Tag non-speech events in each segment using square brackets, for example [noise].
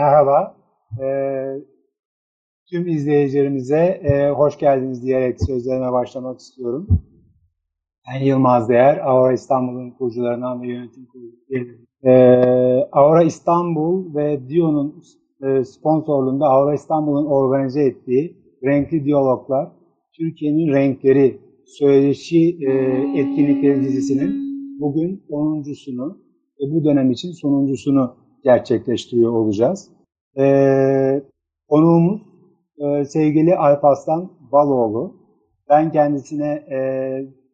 Merhaba. Ee, tüm izleyicilerimize e, hoş geldiniz diyerek sözlerime başlamak istiyorum. Ben Yılmaz Değer, Aura İstanbul'un kurucularından ve yönetim kurucusu. Ee, Aura İstanbul ve Dio'nun e, sponsorluğunda Aura İstanbul'un organize ettiği Renkli Diyaloglar, Türkiye'nin Renkleri Söyleşi e, Etkinlikleri dizisinin bugün 10.sunu ve bu dönem için sonuncusunu gerçekleştiriyor olacağız. Ee, konuğumuz e, sevgili Alparslan Baloğlu. Ben kendisine e,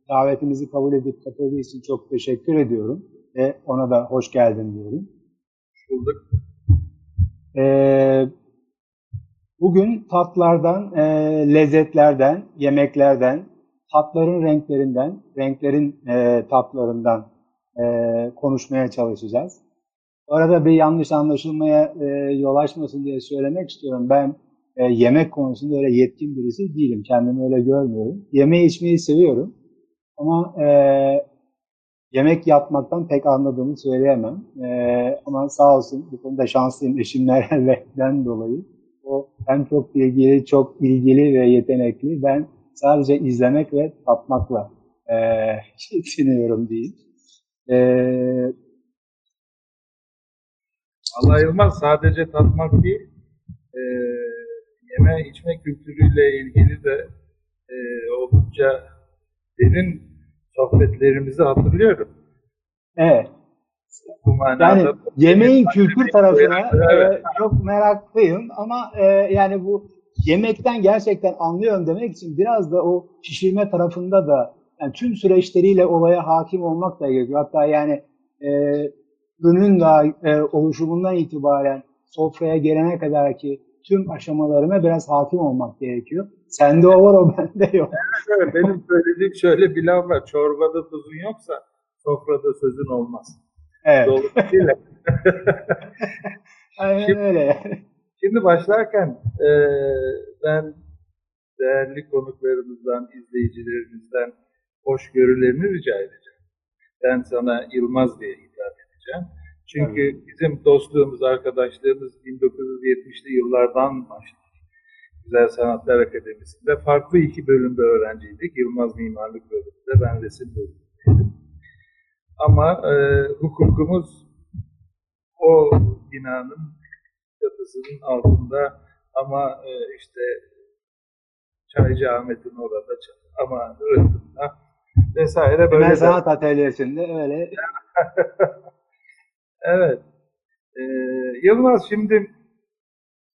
davetimizi kabul edip katıldığı için çok teşekkür ediyorum ve ona da hoş geldin diyorum. Hoş bulduk. Ee, bugün tatlardan, e, lezzetlerden, yemeklerden, tatların renklerinden, renklerin e, tatlarından e, konuşmaya çalışacağız. Arada bir yanlış anlaşılmaya e, yol açmasın diye söylemek istiyorum. Ben e, yemek konusunda öyle yetkin birisi değilim. Kendimi öyle görmüyorum. Yemeği içmeyi seviyorum. Ama e, yemek yapmaktan pek anladığımı söyleyemem. E, ama sağ olsun bu konuda şanslıyım eşimlerden [laughs] dolayı. O hem çok bilgili, çok ilgili ve yetenekli. Ben sadece izlemek ve tatmakla e, [laughs] yetiniyorum diyeyim. E, Allah Yılmaz sadece tatmak değil, e, yeme içme kültürüyle ilgili de e, oldukça derin sohbetlerimizi hatırlıyorum. Evet. Bu manada Yani yemeğin kültür tarafına Evet. e, çok meraklıyım ama e, yani bu yemekten gerçekten anlıyorum demek için biraz da o pişirme tarafında da yani tüm süreçleriyle olaya hakim olmak da gerekiyor. Hatta yani e, ürünün da e, oluşumundan itibaren sofraya gelene kadar ki tüm aşamalarına biraz hakim olmak gerekiyor. Sende o var o bende yok. Evet, benim söylediğim şöyle bir laf var. Çorbada tuzun yoksa sofrada sözün olmaz. Evet. Dolayısıyla [laughs] Aynen Şimdi- öyle. Şimdi başlarken e, ben değerli konuklarımızdan, izleyicilerimizden hoşgörülerini rica edeceğim. Ben sana Yılmaz diye hitap edeceğim. Çünkü bizim dostluğumuz, arkadaşlığımız 1970'li yıllardan başladı. Güzel Sanatlar Akademisi'nde farklı iki bölümde öğrenciydik. Yılmaz Mimarlık bölümünde, ben resim bölümündeydim. Ama e, hukukumuz o binanın çatısının altında ama e, işte Çaycı Ahmet'in orada ama Rıhtım'da vesaire böyle. sanat atölyesinde öyle [laughs] Evet. Ee, Yılmaz şimdi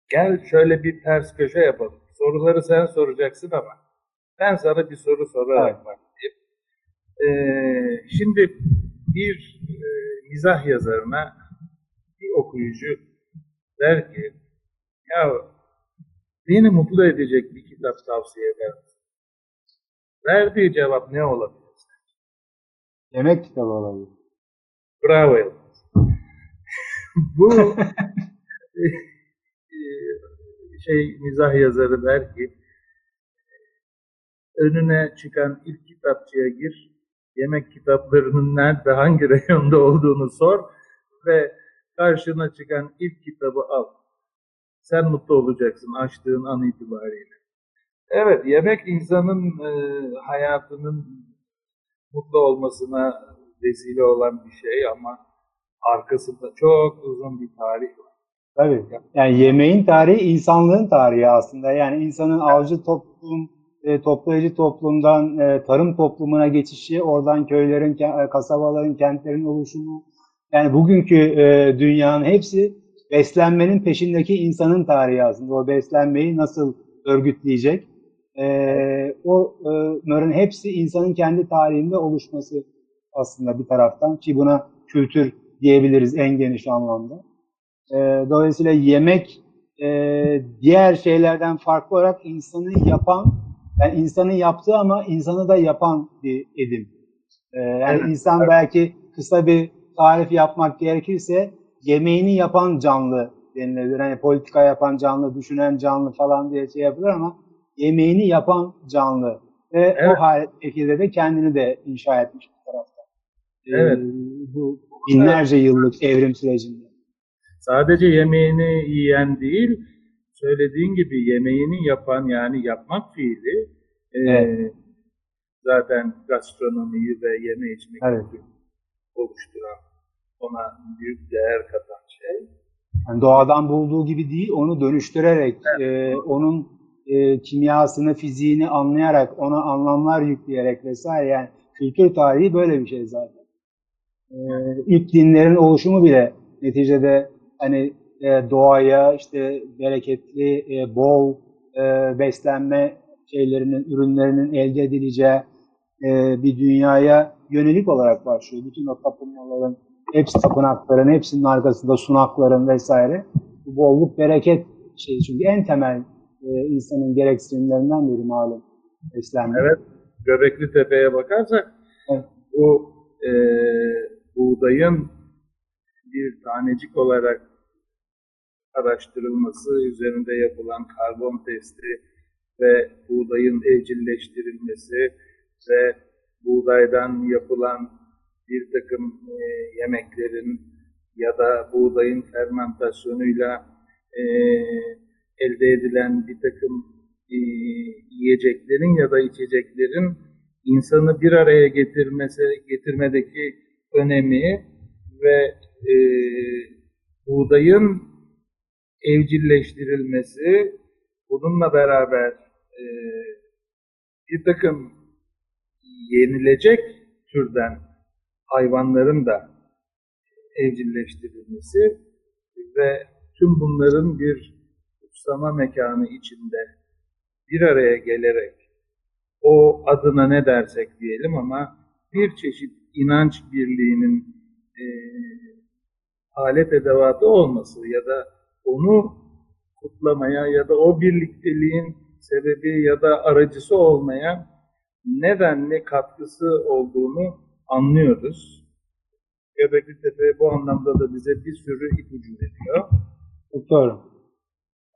gel şöyle bir ters köşe yapalım. Soruları sen soracaksın ama ben sana bir soru sorarak Evet. başlayayım. Ee, şimdi bir e, mizah yazarına bir okuyucu der ki ya beni mutlu edecek bir kitap tavsiye eder misin? Verdiği cevap ne olabilir? yemek kitabı olabilir. Bravo Yılmaz. Bu e, şey mizah yazarı der ki önüne çıkan ilk kitapçıya gir, yemek kitaplarının nerede, hangi reyonda olduğunu sor ve karşına çıkan ilk kitabı al. Sen mutlu olacaksın açtığın an itibariyle. Evet, yemek insanın e, hayatının mutlu olmasına vesile olan bir şey ama arkasında çok uzun bir tarih var. Tabii. Yani yemeğin tarihi insanlığın tarihi aslında. Yani insanın avcı toplum, e, toplayıcı toplumdan e, tarım toplumuna geçişi, oradan köylerin, e, kasabaların, kentlerin oluşumu. Yani bugünkü e, dünyanın hepsi beslenmenin peşindeki insanın tarihi aslında. O beslenmeyi nasıl örgütleyecek? E, o e, hepsi insanın kendi tarihinde oluşması aslında bir taraftan ki buna kültür diyebiliriz en geniş anlamda. E, dolayısıyla yemek e, diğer şeylerden farklı olarak insanı yapan, yani insanın yaptığı ama insanı da yapan bir edim. E, yani Evet, insan belki kısa bir tarif yapmak gerekirse yemeğini yapan canlı denilebilir. Hani politika yapan canlı, düşünen canlı falan diye şey yapılır ama yemeğini yapan canlı ve Evet. o şekilde de kendini de inşa etmiş bir tarafta. E, Evet. bu binlerce yıllık evrim sürecinde. Sadece yemeğini yiyen değil, söylediğin gibi yemeğini yapan yani yapmak fiili e, Evet. zaten gastronomiyi ve yeme içme Evet. oluşturan, ona büyük değer katan şey. Yani doğadan bulduğu gibi değil, onu dönüştürerek, e, onun e, kimyasını, fiziğini anlayarak, ona anlamlar yükleyerek vesaire. Yani kültür tarihi böyle bir şey zaten. E, ilk dinlerin oluşumu bile neticede hani e, doğaya işte bereketli, e, bol e, beslenme şeylerinin, ürünlerinin elde edileceği e, bir dünyaya yönelik olarak başlıyor. Bütün o tapınmaların, hepsi tapınakların, hepsinin arkasında sunakların vesaire. Bu bolluk bereket şey çünkü en temel e, insanın gereksinimlerinden biri malum beslenme. Evet, Göbekli Tepe'ye bakarsak Evet. bu e, buğdayın bir tanecik olarak araştırılması, üzerinde yapılan karbon testi ve buğdayın evcilleştirilmesi ve buğdaydan yapılan bir takım e, yemeklerin ya da buğdayın fermentasyonuyla e, elde edilen bir takım e, yiyeceklerin ya da içeceklerin insanı bir araya getirmesi getirmedeki önemi ve e, buğdayın evcilleştirilmesi bununla beraber e, bir takım yenilecek türden hayvanların da evcilleştirilmesi ve tüm bunların bir kutsama mekanı içinde bir araya gelerek o adına ne dersek diyelim ama bir çeşit inanç birliğinin e, alet edevatı olması ya da onu kutlamaya ya da o birlikteliğin sebebi ya da aracısı olmaya nedenli katkısı olduğunu anlıyoruz. Göbekli Tepe bu anlamda da bize bir sürü ipucu veriyor. Çok doğru.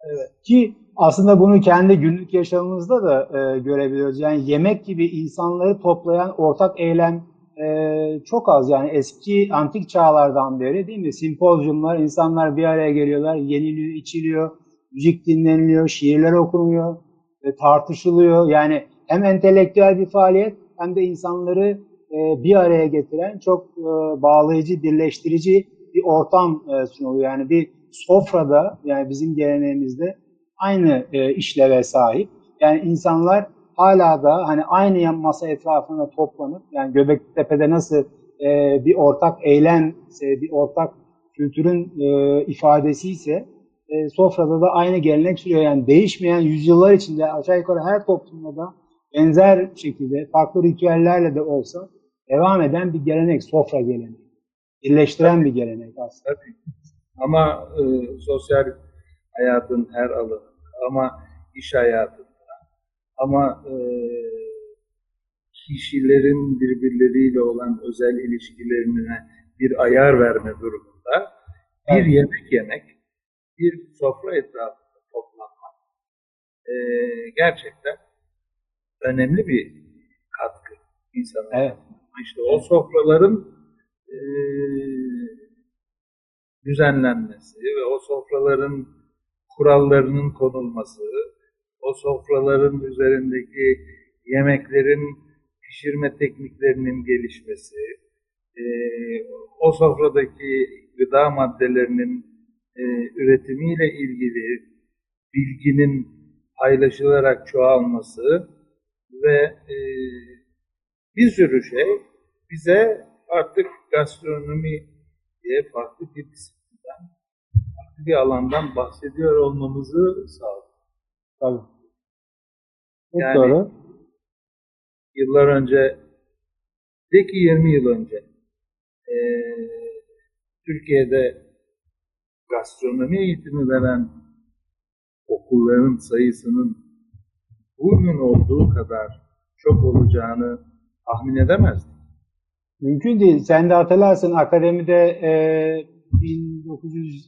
Evet. Ki aslında bunu kendi günlük yaşamımızda da e, görebiliyoruz. Yani yemek gibi insanları toplayan ortak eylem e, çok az. Yani eski antik çağlardan beri değil mi? Simpozyumlar, insanlar bir araya geliyorlar, yeniliyor, içiliyor, müzik dinleniliyor, şiirler okunuyor, e, tartışılıyor. Yani hem entelektüel bir faaliyet hem de insanları e, bir araya getiren çok e, bağlayıcı, birleştirici bir ortam e, sunuluyor. Yani bir sofrada yani bizim geleneğimizde aynı e, işleve sahip. Yani insanlar hala da hani aynı masa etrafında toplanıp yani Göbektepe'de nasıl e, bir ortak eylem, bir ortak kültürün e, ifadesi ise e, sofrada da aynı gelenek sürüyor. Yani değişmeyen yüzyıllar içinde aşağı yukarı her toplumda da benzer şekilde farklı ritüellerle de olsa devam eden bir gelenek, sofra geleneği. Birleştiren bir gelenek aslında. Tabii. Ama e, sosyal hayatın her alanı, ama iş hayatında, ama e, kişilerin birbirleriyle olan özel ilişkilerine bir ayar verme durumunda bir Evet. yemek yemek, bir sofra etrafında toplanmak e, gerçekten önemli bir katkı insana. Evet. İşte o sofraların e, düzenlenmesi ve o sofraların kurallarının konulması, o sofraların üzerindeki yemeklerin pişirme tekniklerinin gelişmesi, e, o sofradaki gıda maddelerinin e, üretimiyle ilgili bilginin paylaşılarak çoğalması ve e, bir sürü şey bize artık gastronomi diye farklı bir disiplinden, farklı bir alandan bahsediyor olmamızı sağlıyor. Tabii. Çok Yani- doğru. Yıllar önce, de ki 20 yıl önce e, Türkiye'de gastronomi eğitimi veren okulların sayısının bugün olduğu kadar çok olacağını tahmin edemezdik. Mümkün değil. Sen de hatırlarsın akademide e,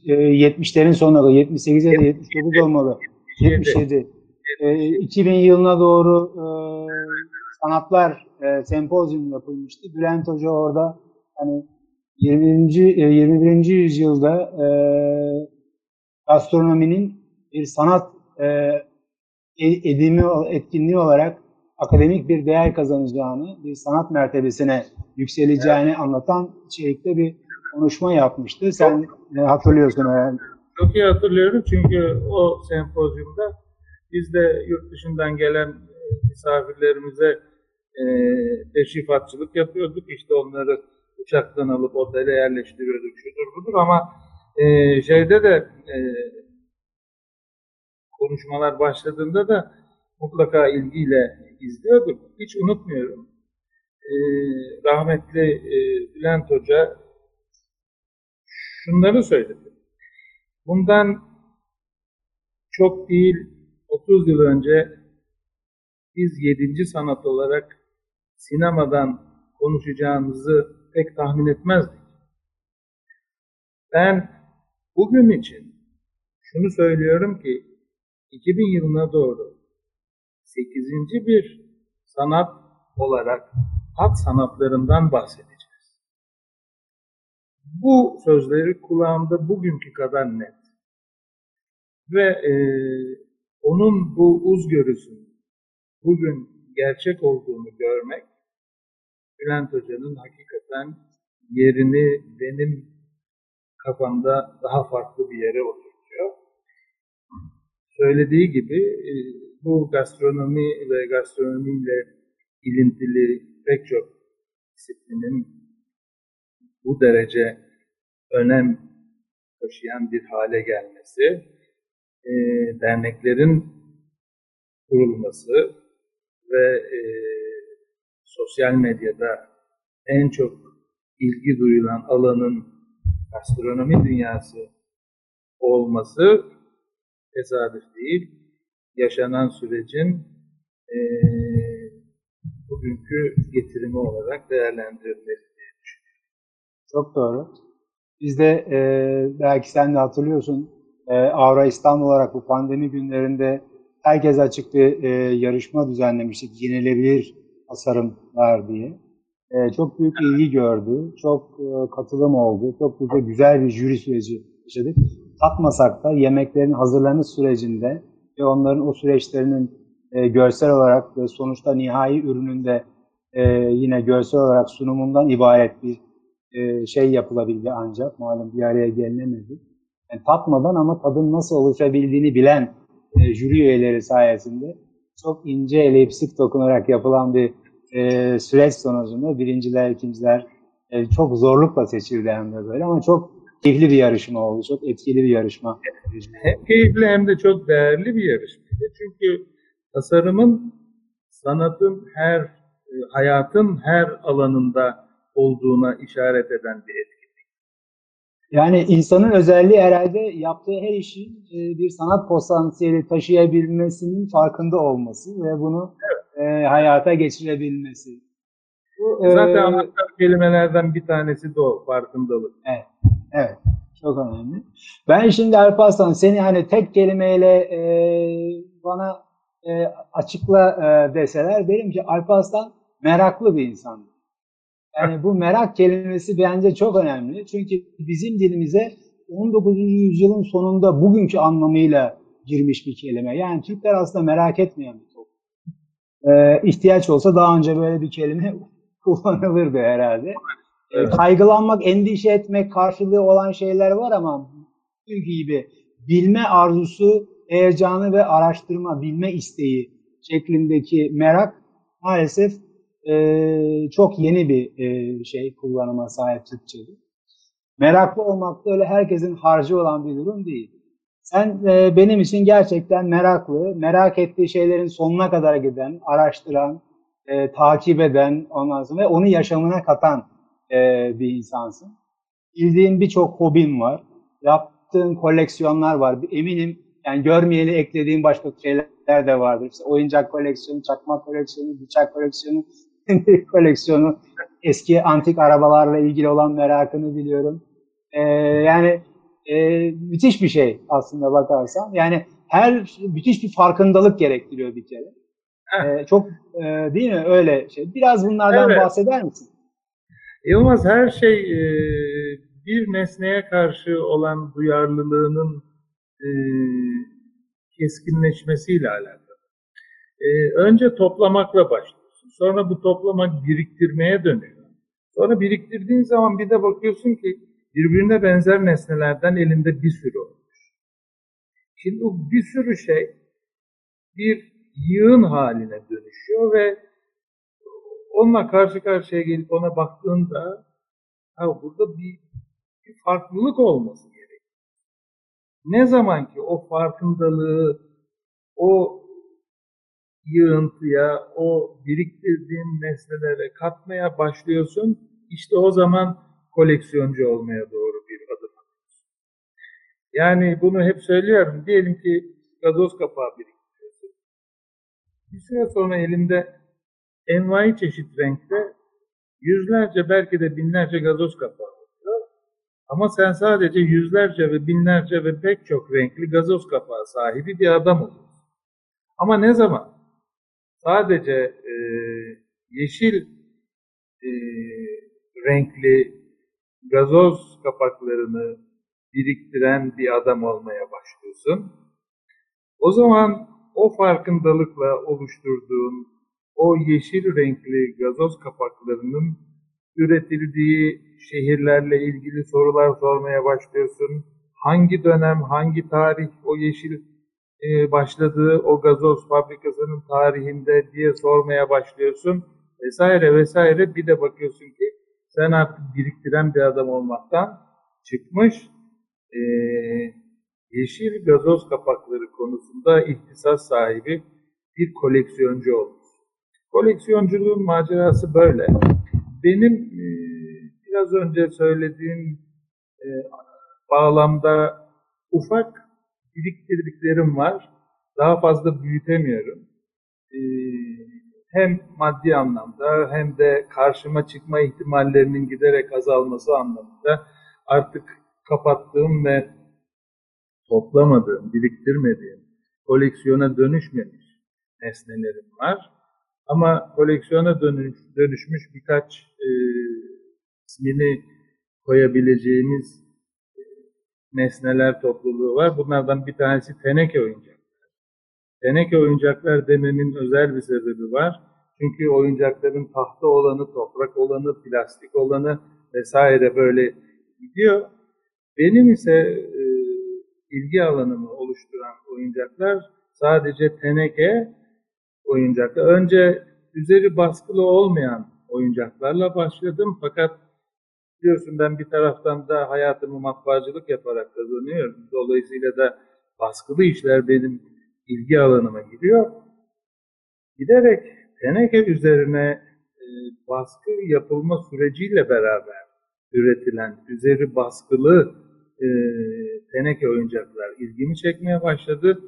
1970'lerin sonları, 78 ya da 79 olmalı. 77. E, 2000 yılına doğru e, sanatlar e, sempozyum yapılmıştı. Bülent Hoca orada hani 20. e, 21. yüzyılda e, gastronominin bir sanat e, e- edimi, etkinliği olarak akademik bir değer kazanacağını, bir sanat mertebesine yükseleceğini anlatan içerikte bir konuşma yapmıştı. Sen e, hatırlıyorsun herhalde. Çok iyi hatırlıyorum çünkü o sempozyumda biz de yurt dışından gelen e, misafirlerimize e, teşrifatçılık yapıyorduk. İşte onları uçaktan alıp otele yerleştiriyorduk, şudur budur ama e, şeyde de e, konuşmalar başladığında da mutlaka ilgiyle izliyorduk. Hiç unutmuyorum. E, rahmetli e, Bülent Hoca şunları söyledi. Bundan çok değil 30 yıl önce biz yedinci sanat olarak sinemadan konuşacağımızı pek tahmin etmezdik. Ben bugün için şunu söylüyorum ki 2000 yılına doğru 8. bir sanat olarak hat sanatlarından bahsedeceğiz. Bu sözleri kulağımda bugünkü kadar net. Ve e, onun bu uzgörüsünün bugün gerçek olduğunu görmek Bülent Hoca'nın hakikaten yerini benim kafamda daha farklı bir yere oturtuyor. Söylediği gibi e, bu gastronomi ve gastronomiyle ilintili pek çok disiplinin bu derece önem taşıyan bir hale gelmesi, e, derneklerin kurulması ve e, sosyal medyada en çok ilgi duyulan alanın gastronomi dünyası olması tesadüf değil. Yaşanan sürecin e, bugünkü getirimi olarak değerlendirilmeli diye düşünüyorum. Çok doğru. Biz de e, belki sen de hatırlıyorsun e, Avra İstanbul olarak bu pandemi günlerinde herkes açık bir e, yarışma düzenlemiştik. Yenilebilir tasarımlar diye. E, çok büyük ilgi gördü. Çok e, katılım oldu. Çok güzel, güzel bir jüri süreci yaşadık. Tatmasak da yemeklerin hazırlanış sürecinde ve onların o süreçlerinin e, görsel olarak ve sonuçta nihai ürününde e, yine görsel olarak sunumundan ibaret bir e, şey yapılabildi ancak malum bir araya gelinemedi. Yani tatmadan ama tadın nasıl oluşabildiğini bilen e, jüri üyeleri sayesinde çok ince elipsik dokunarak yapılan bir e, süreç sonucunda birinciler, ikinciler e, çok zorlukla seçildi hem de böyle ama çok keyifli bir yarışma oldu. Çok etkili bir yarışma. Hem keyifli hem de çok değerli bir yarışmaydı. Çünkü tasarımın sanatın her, e, hayatın her alanında olduğuna işaret eden bir etkinlik. Yani insanın özelliği herhalde yaptığı her işin e, bir sanat potansiyeli taşıyabilmesinin farkında olması ve bunu e, hayata geçirebilmesi. Bu, Zaten e, anlattığım kelimelerden bir tanesi de o, farkındalık. Evet, evet. Çok önemli. Ben şimdi Alparslan seni hani tek kelimeyle e, bana e, açıkla e, deseler derim ki Alparslan meraklı bir insan. Yani bu merak kelimesi bence çok önemli. Çünkü bizim dilimize 19. yüzyılın sonunda bugünkü anlamıyla girmiş bir kelime. Yani Türkler aslında merak etmeyen bir toplum. Ee, ihtiyaç olsa daha önce böyle bir kelime [laughs] kullanılırdı herhalde. Evet. Kaygılanmak, endişe etmek karşılığı olan şeyler var ama bugünkü gibi bilme arzusu, heyecanı ve araştırma, bilme isteği şeklindeki merak maalesef e, çok yeni bir e, şey kullanıma sahip Türkçe'de. Meraklı olmak da öyle herkesin harcı olan bir durum değil. Sen e, benim için gerçekten meraklı, merak ettiği şeylerin sonuna kadar giden, araştıran, e, takip eden ondan sonra ve onu yaşamına katan e, bir insansın. Bildiğin birçok hobin var. Yaptığın koleksiyonlar var. Eminim yani görmeyeli eklediğin başka şeyler de vardır. İşte oyuncak koleksiyonu, çakma koleksiyonu, bıçak koleksiyonu, [laughs] koleksiyonu, eski antik arabalarla ilgili olan merakını biliyorum. Ee, yani e, müthiş bir şey aslında bakarsan. Yani her müthiş bir farkındalık gerektiriyor bir kere. Ee, çok e, değil mi öyle şey. Biraz bunlardan evet. bahseder misin? Yılmaz her şey e, bir nesneye karşı olan duyarlılığının e, keskinleşmesiyle alakalı. E, önce toplamakla başlıyorsun. Sonra bu toplamak biriktirmeye dönüyor. Sonra biriktirdiğin zaman bir de bakıyorsun ki birbirine benzer nesnelerden elinde bir sürü olmuş. Şimdi bu bir sürü şey bir yığın haline dönüşüyor ve onunla karşı karşıya gelip ona baktığında ha burada bir, bir farklılık olması gerekiyor. Ne zaman ki o farkındalığı o yığıntıya, o biriktirdiğin nesnelere katmaya başlıyorsun, işte o zaman koleksiyoncu olmaya doğru bir adım atıyorsun. Yani bunu hep söylüyorum. Diyelim ki gazoz kapağı biriktiriyorsun. Bir süre sonra elinde envai çeşit renkte yüzlerce belki de binlerce gazoz kapağı oluyor. Ama sen sadece yüzlerce ve binlerce ve pek çok renkli gazoz kapağı sahibi bir adam oluyorsun. Ama ne zaman sadece e, yeşil e, renkli gazoz kapaklarını biriktiren bir adam olmaya başlıyorsun. O zaman o farkındalıkla oluşturduğun o yeşil renkli gazoz kapaklarının üretildiği şehirlerle ilgili sorular sormaya başlıyorsun. Hangi dönem, hangi tarih o yeşil e, başladığı o gazoz fabrikasının tarihinde diye sormaya başlıyorsun vesaire vesaire. Bir de bakıyorsun ki sen artık biriktiren bir adam olmaktan çıkmış e, yeşil gazoz kapakları konusunda ihtisas sahibi bir koleksiyoncu olmuş. Koleksiyonculuğun macerası böyle. Benim e, biraz önce söylediğim e, bağlamda ufak biriktirdiklerim var. Daha fazla büyütemiyorum. E, hem maddi anlamda hem de karşıma çıkma ihtimallerinin giderek azalması anlamında artık kapattığım ve toplamadığım, biriktirmediğim, koleksiyona dönüşmemiş nesnelerim var. Ama koleksiyona dönüş, dönüşmüş birkaç e, ismini koyabileceğimiz nesneler topluluğu var. Bunlardan bir tanesi teneke oyuncaklar. Teneke oyuncaklar dememin özel bir sebebi var. Çünkü oyuncakların tahta olanı, toprak olanı, plastik olanı vesaire böyle gidiyor. Benim ise e, ilgi alanımı oluşturan oyuncaklar sadece teneke oyuncaklar. Önce üzeri baskılı olmayan oyuncaklarla başladım fakat biliyorsun ben bir taraftan da hayatımı matbaacılık yaparak kazanıyorum. Dolayısıyla da baskılı işler benim ilgi alanıma giriyor. Giderek teneke üzerine e, baskı yapılma süreciyle beraber üretilen, üzeri baskılı e, teneke oyuncaklar ilgimi çekmeye başladı.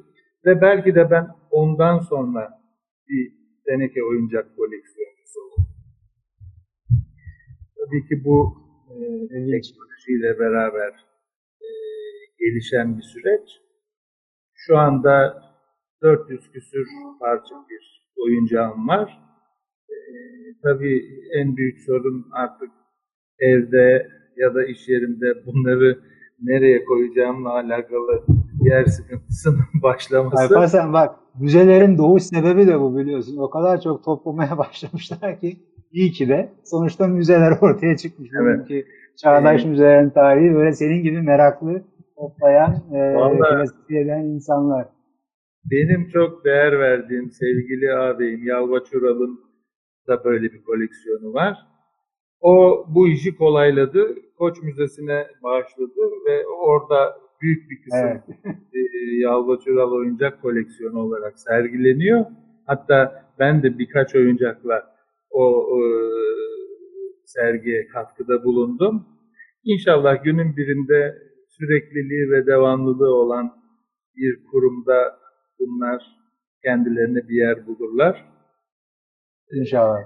Ve belki de ben ondan sonra bir teneke oyuncak koleksiyoncusu oldum. Tabii ki bu teknolojiyle beraber e, gelişen bir süreç. Şu anda 400 küsür parça bir oyuncağım var. E, tabii en büyük sorun artık evde ya da iş yerinde bunları nereye koyacağımla alakalı yer sıkıntısının [laughs] başlaması. Alparslan bak müzelerin doğuş sebebi de bu biliyorsun. O kadar çok toplamaya [laughs] başlamışlar ki iyi ki de sonuçta müzeler [laughs] ortaya çıkmış. Evet. Bugünkü çağdaş ee, müzelerin tarihi böyle senin gibi meraklı toplayan, e, klasik eden insanlar. Benim çok değer verdiğim sevgili ağabeyim Yalvaç Ural'ın da böyle bir koleksiyonu var. O bu işi kolayladı. Koç Müzesi'ne bağışladı ve orada büyük bir kısım evet. E, Yalvaç Ural oyuncak koleksiyonu olarak sergileniyor. Hatta ben de birkaç oyuncakla o, o sergiye katkıda bulundum. İnşallah günün birinde sürekliliği ve devamlılığı olan bir kurumda bunlar kendilerine bir yer bulurlar. İnşallah.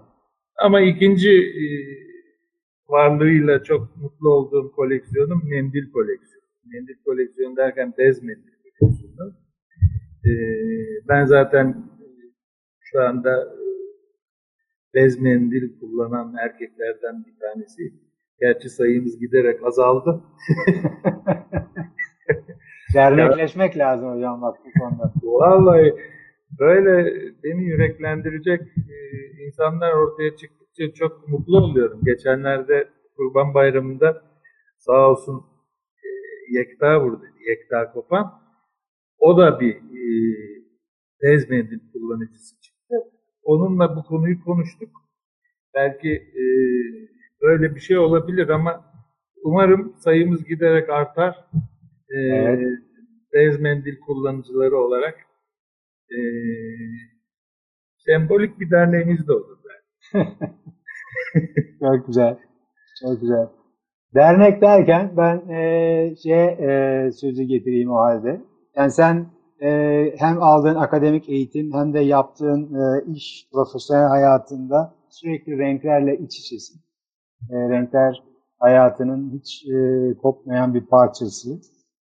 Ama ikinci e, varlığıyla çok mutlu olduğum koleksiyonum mendil koleksiyonu. Mendil koleksiyonu derken bez mendil koleksiyonu. E, ben zaten şu anda bez mendil kullanan erkeklerden bir tanesi. Gerçi sayımız giderek azaldı. [laughs] Dernekleşmek lazım hocam bak bu konuda. Vallahi böyle beni yüreklendirecek e, insanlar ortaya çıktıkça çok mutlu oluyorum. Geçenlerde Kurban Bayramı'nda sağ olsun e, Yekta buradaydı. Yekta Kopan. O da bir bez mendil kullanıcısı çıktı. Onunla bu konuyu konuştuk. Belki e, böyle bir şey olabilir ama umarım sayımız giderek artar. E, Evet. Bez mendil kullanıcıları olarak e, sembolik bir derneğimiz de olur. [laughs] Çok güzel. Çok güzel. Dernek derken ben e, şey e, sözü getireyim o halde. Yani sen e, hem aldığın akademik eğitim hem de yaptığın e, iş, profesyonel hayatında sürekli renklerle iç içesin. E, renkler hayatının hiç e, kopmayan bir parçası.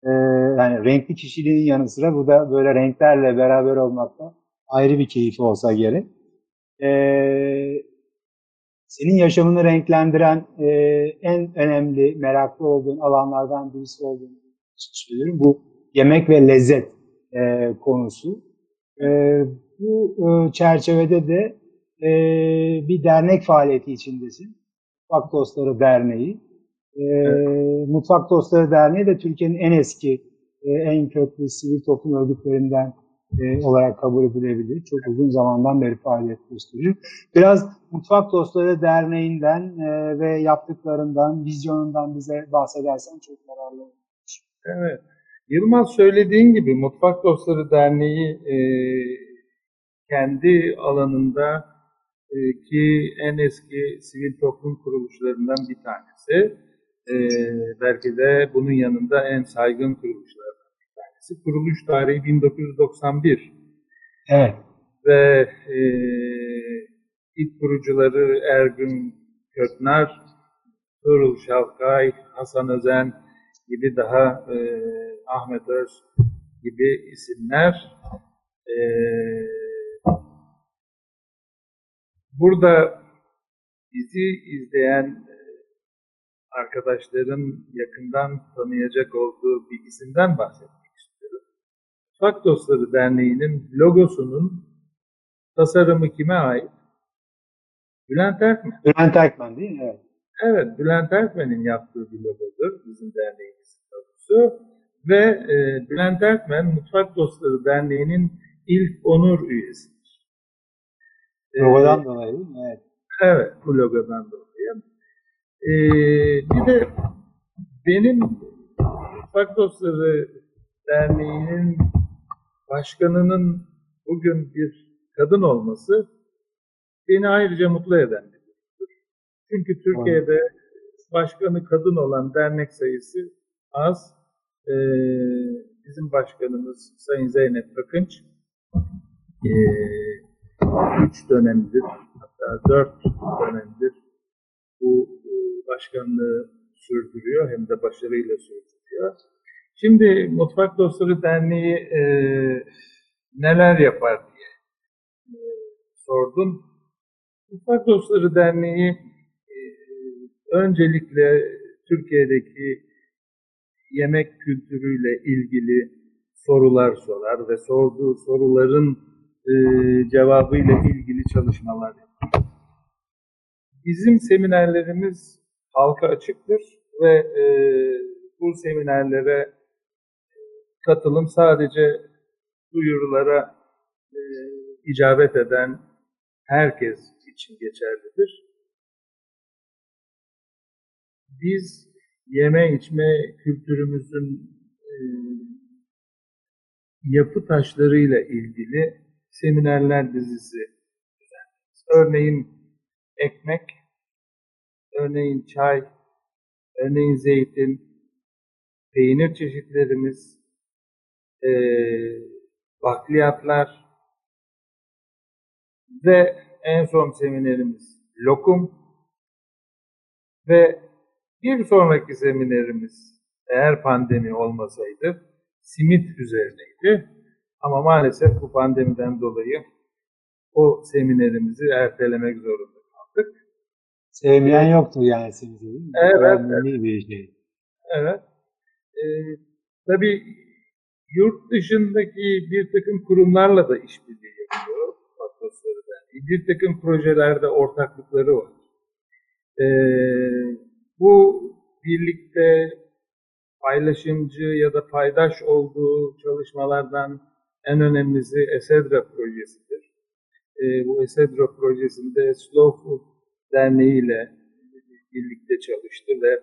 E, yani renkli kişiliğin yanı sıra bu da böyle renklerle beraber olmakta ayrı bir keyfi olsa gerek. E, senin yaşamını renklendiren e, en önemli, meraklı olduğun alanlardan birisi olduğunu söylüyorum. Bu yemek ve lezzet e, konusu. E, bu e, çerçevede de e, bir dernek faaliyeti içindesin. Mutfak Dostları Derneği. E, Mutfak Dostları Derneği de Türkiye'nin en eski, e, en köklü sivil toplum örgütlerinden e, olarak kabul edilebilir. Çok uzun zamandan beri faaliyet gösteriyor. Biraz Mutfak Dostları Derneği'nden e, ve yaptıklarından, vizyonundan bize bahsedersen çok yararlı olur. Evet. Yılmaz söylediğin gibi Mutfak Dostları Derneği e, kendi alanında e, ki en eski sivil toplum kuruluşlarından bir tanesi. E, belki de bunun yanında en saygın kuruluşlardan bir tanesi. Kuruluş tarihi 1991 Evet. ve e, ilk kurucuları Ergün Köknar, Tuğrul Şalkay, Hasan Özen gibi daha e, Ahmet Öz gibi isimler e, burada bizi izleyen e, arkadaşların yakından tanıyacak olduğu bir isimden bahsetmek istiyorum. Mutfak Dostları Derneği'nin logosunun tasarımı kime ait? Bülent Erkmen. Bülent Erkmen değil mi? Evet. Evet, Bülent Erkmen'in yaptığı bir logodur bizim derneğimizin logosu. Ve e, Bülent Erkmen Mutfak Dostları Derneği'nin ilk onur üyesidir. E, Logodan dolayı değil mi? Evet. Evet, bu logodan dolayı. E, bir de benim Mutfak Dostları Derneği'nin başkanının bugün bir kadın olması beni ayrıca mutlu eden. Çünkü Türkiye'de başkanı kadın olan dernek sayısı az. Ee, bizim başkanımız Sayın Zeynep Bakınç ee, üç dönemdir hatta dört dönemdir bu e, başkanlığı sürdürüyor hem de başarıyla sürdürüyor. Şimdi Mutfak Dostları Derneği e, neler yapar diye e, sordun. Mutfak Dostları Derneği e, öncelikle Türkiye'deki yemek kültürüyle ilgili sorular sorar ve sorduğu soruların e, cevabıyla ilgili çalışmalar yapar. Bizim seminerlerimiz halka açıktır ve e, bu seminerlere katılım sadece duyurulara e, icabet eden herkes için geçerlidir. Biz yeme içme kültürümüzün e, yapı taşlarıyla ilgili seminerler dizisi düzenliyoruz. Örneğin ekmek, örneğin çay, örneğin zeytin, peynir çeşitlerimiz, e, bakliyatlar ve en son seminerimiz lokum ve bir sonraki seminerimiz eğer pandemi olmasaydı simit üzerineydi. Ama maalesef bu pandemiden dolayı o seminerimizi ertelemek zorunda kaldık. Sevmeyen yoktur yani mi? Evet, Önemli bir şey. Evet. Ee, tabii yurt dışındaki bir takım kurumlarla da işbirliği yapıyor Patrosları Derneği. Bir takım projelerde ortaklıkları var. Ee, bu birlikte paylaşımcı ya da paydaş olduğu çalışmalardan en önemlisi Esedra projesidir. Ee, bu Esedra projesinde Slow Food Derneği ile birlikte çalıştı ve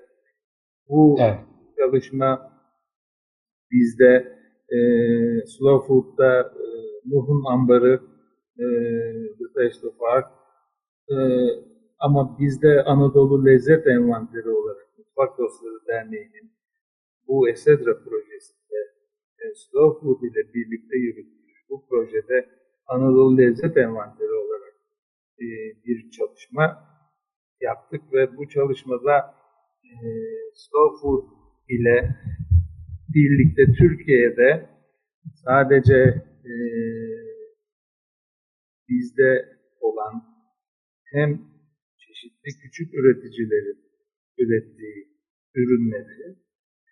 bu Evet. çalışma bizde e, Slow Food'da e, Nuh'un Ambarı e, The Taste of Art e, ama bizde Anadolu Lezzet Envanteri olarak Mutfak Dostları Derneği'nin bu Esedra projesinde e, Slow Food ile birlikte yürüttüğü bu projede Anadolu Lezzet Envanteri olarak e, bir çalışma yaptık ve bu çalışmada e, Slow Food ile birlikte Türkiye'de sadece e, bizde olan hem çeşitli küçük üreticilerin ürettiği ürünleri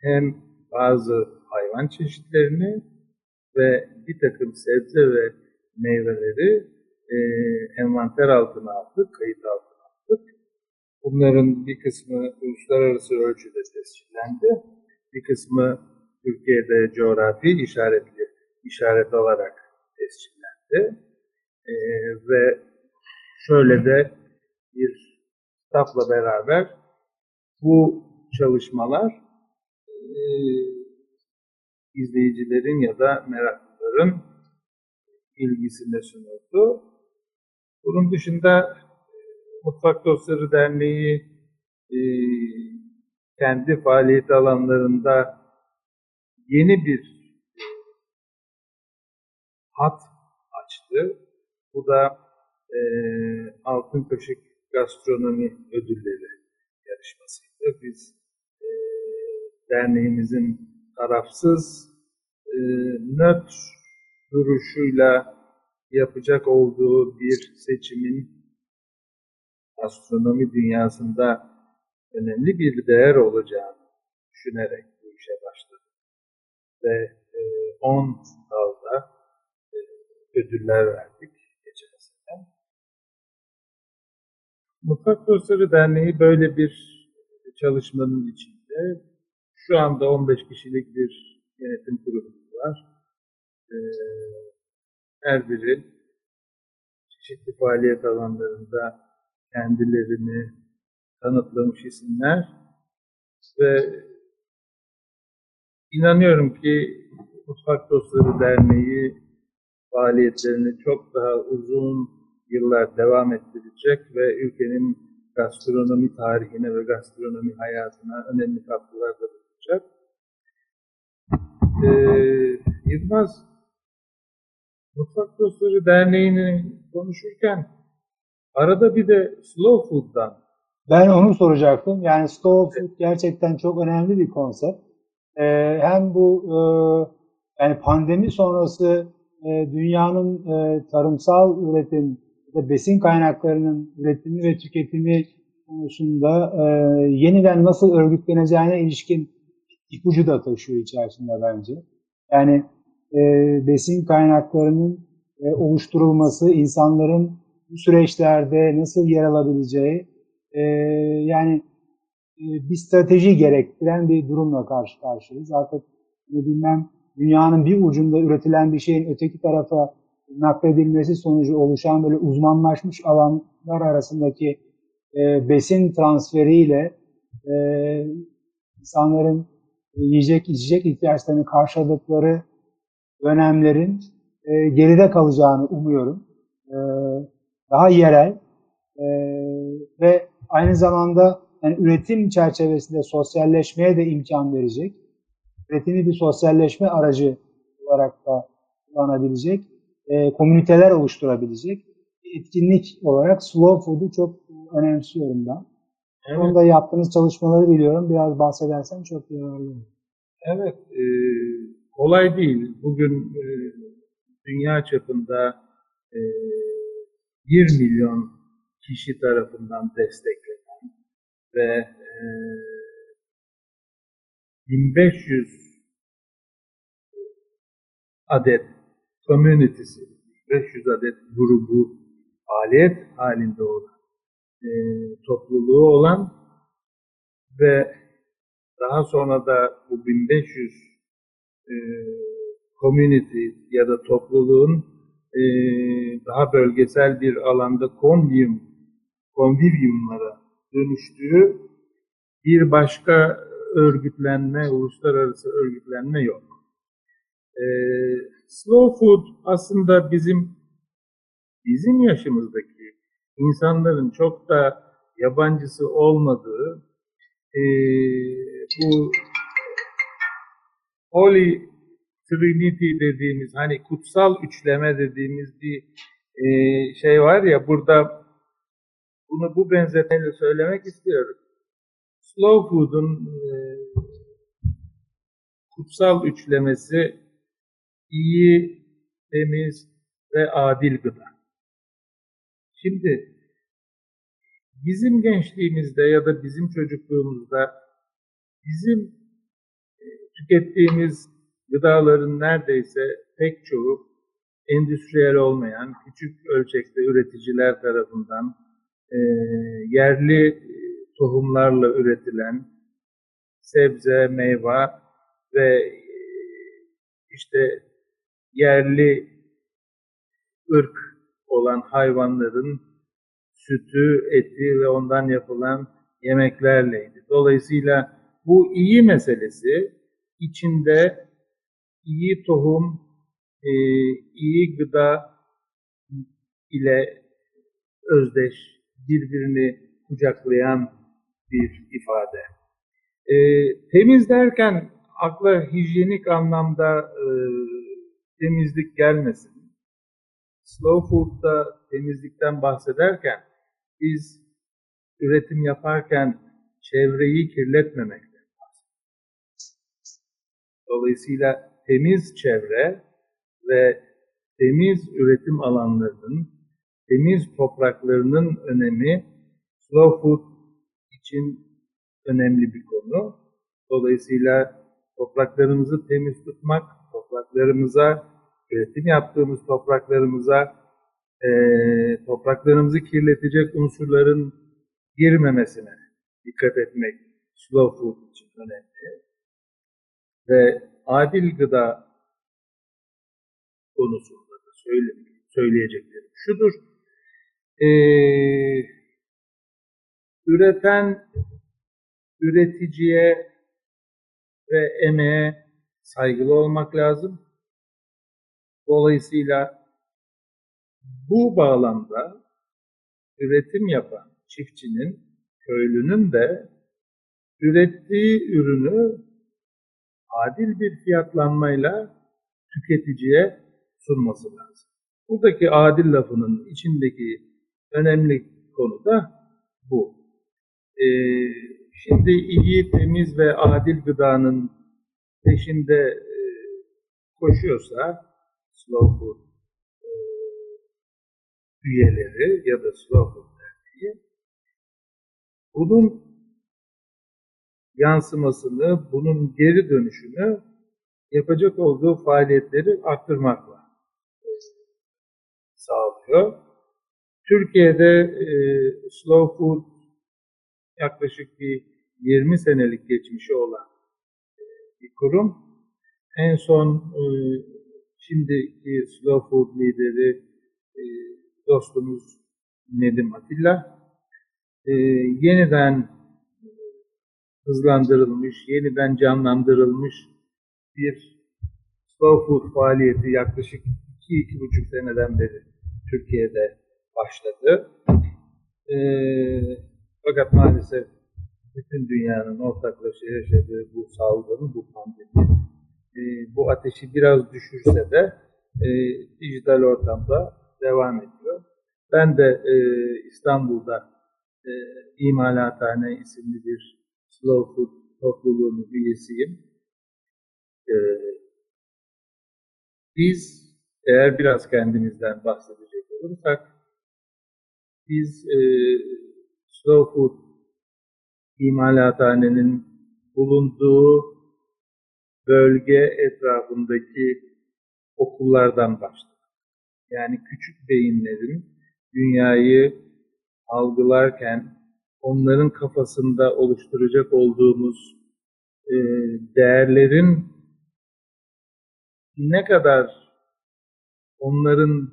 hem bazı hayvan çeşitlerini ve bir takım sebze ve meyveleri e, envanter altına aldık, kayıt altına aldık. Bunların bir kısmı uluslararası ölçüde tescillendi. Bir kısmı Türkiye'de coğrafi işaretli işaret olarak tescillendi. E, ve şöyle de bir kitapla beraber bu çalışmalar e, izleyicilerin ya da meraklıların ilgisine sunuldu. Bunun dışında e, Mutfak Dostları Derneği e, kendi faaliyet alanlarında yeni bir e, hat açtı. Bu da e, Altın Kaşık Gastronomi Ödülleri yarışmasıydı. Biz e, derneğimizin tarafsız, e, nötr duruşuyla yapacak olduğu bir seçimin astronomi dünyasında önemli bir değer olacağını düşünerek bu işe başladık. Ve 10 dalda e, ödüller verdik Mutfak Dostları Derneği böyle bir çalışmanın içinde. Şu anda 15 kişilik bir yönetim kurulumuz var. Ee, her biri çeşitli faaliyet alanlarında kendilerini tanıtlamış isimler ve inanıyorum ki Mutfak Dostları Derneği faaliyetlerini çok daha uzun yıllar devam ettirecek ve ülkenin gastronomi tarihine ve gastronomi hayatına önemli katkılarda bulunacak. Ee, Mutfak Dostları Derneği'ni konuşurken arada bir de Slow Food'dan Ben onu soracaktım. Yani slow food gerçekten çok önemli bir konsept. Ee, hem bu e, yani pandemi sonrası e, dünyanın e, tarımsal üretim ve besin kaynaklarının üretimi ve tüketimi konusunda e, yeniden nasıl örgütleneceğine ilişkin ipucu da taşıyor içerisinde bence. Yani e, besin kaynaklarının e, oluşturulması, insanların bu süreçlerde nasıl yer alabileceği, e, yani e, bir strateji gerektiren bir durumla karşı karşıyayız. Artık ne bilmem dünyanın bir ucunda üretilen bir şeyin öteki tarafa nakledilmesi sonucu oluşan böyle uzmanlaşmış alanlar arasındaki e, besin transferiyle e, insanların yiyecek içecek ihtiyaçlarını karşıladıkları dönemlerin e, geride kalacağını umuyorum. E, daha yerel e, ve aynı zamanda yani üretim çerçevesinde sosyalleşmeye de imkan verecek. Üretimi bir sosyalleşme aracı olarak da kullanabilecek, e, komüniteler oluşturabilecek etkinlik olarak Slow Food'u çok önemsiyorum ben. Evet. Onda yaptığınız çalışmaları biliyorum. Biraz bahsedersen çok yararlı olur. Evet, e, kolay değil. Bugün e, dünya çapında e, 1 milyon kişi tarafından desteklenen ve e, 1500 adet community'si, 500 adet grubu faaliyet halinde olan e, topluluğu olan ve daha sonra da bu 1500 e, community ya da topluluğun e, daha bölgesel bir alanda konvium, konvivyumlara dönüştüğü bir başka örgütlenme, uluslararası örgütlenme yok. E, slow food aslında bizim bizim yaşımızdaki insanların çok da yabancısı olmadığı e, bu Holy Trinity dediğimiz hani kutsal üçleme dediğimiz bir e, şey var ya burada bunu bu benzetmeyle söylemek istiyorum. Slow Food'un e, kutsal üçlemesi iyi, temiz ve adil gıda. Şimdi bizim gençliğimizde ya da bizim çocukluğumuzda bizim e, tükettiğimiz gıdaların neredeyse pek çoğu endüstriyel olmayan, küçük ölçekte üreticiler tarafından e, yerli e, tohumlarla üretilen sebze, meyve ve e, işte yerli ırk olan hayvanların sütü, eti ve ondan yapılan yemeklerleydi. Dolayısıyla bu iyi meselesi içinde iyi tohum, e, iyi gıda ile özdeş, birbirini kucaklayan bir ifade. E, temiz derken akla hijyenik anlamda e, temizlik gelmesin. Slow food'da temizlikten bahsederken biz üretim yaparken çevreyi kirletmemekten bahsediyoruz. Dolayısıyla temiz çevre ve temiz üretim alanlarının, temiz topraklarının önemi slow food için önemli bir konu. Dolayısıyla topraklarımızı temiz tutmak, topraklarımıza, üretim yaptığımız topraklarımıza e, topraklarımızı kirletecek unsurların girmemesine dikkat etmek slow food için önemli. Ve adil gıda konusunda da söyle, söyleyeceklerim şudur. Ee, üreten üreticiye ve emeğe saygılı olmak lazım. Dolayısıyla bu bağlamda üretim yapan çiftçinin, köylünün de ürettiği ürünü adil bir fiyatlanmayla tüketiciye sunması lazım. Buradaki adil lafının içindeki önemli konu da bu. Ee, şimdi iyi, temiz ve adil gıdanın peşinde e, koşuyorsa Slow Food e, üyeleri ya da Slow Food Derneği bunun yansımasını, bunun geri dönüşünü yapacak olduğu faaliyetleri arttırmakla sağlıyor. Türkiye'de e, Slow Food yaklaşık bir 20 senelik geçmişi olan e, bir kurum. En son e, şimdiki Slow Food lideri e, dostumuz Nedim Atilla e, yeniden hızlandırılmış, yeniden canlandırılmış bir slow food faaliyeti yaklaşık iki, iki buçuk seneden beri Türkiye'de başladı. E, fakat maalesef bütün dünyanın ortaklaşa yaşadığı bu salgın, bu pandemi, e, bu ateşi biraz düşürse de e, dijital ortamda devam ediyor. Ben de e, İstanbul'da e, İmalathane isimli bir Slow Food topluluğunun üyesiyim. E, biz eğer biraz kendimizden bahsedecek olursak biz e, Slow Food imalathanenin bulunduğu bölge etrafındaki okullardan başladık. Yani küçük beyinlerin dünyayı algılarken onların kafasında oluşturacak olduğumuz e, değerlerin ne kadar onların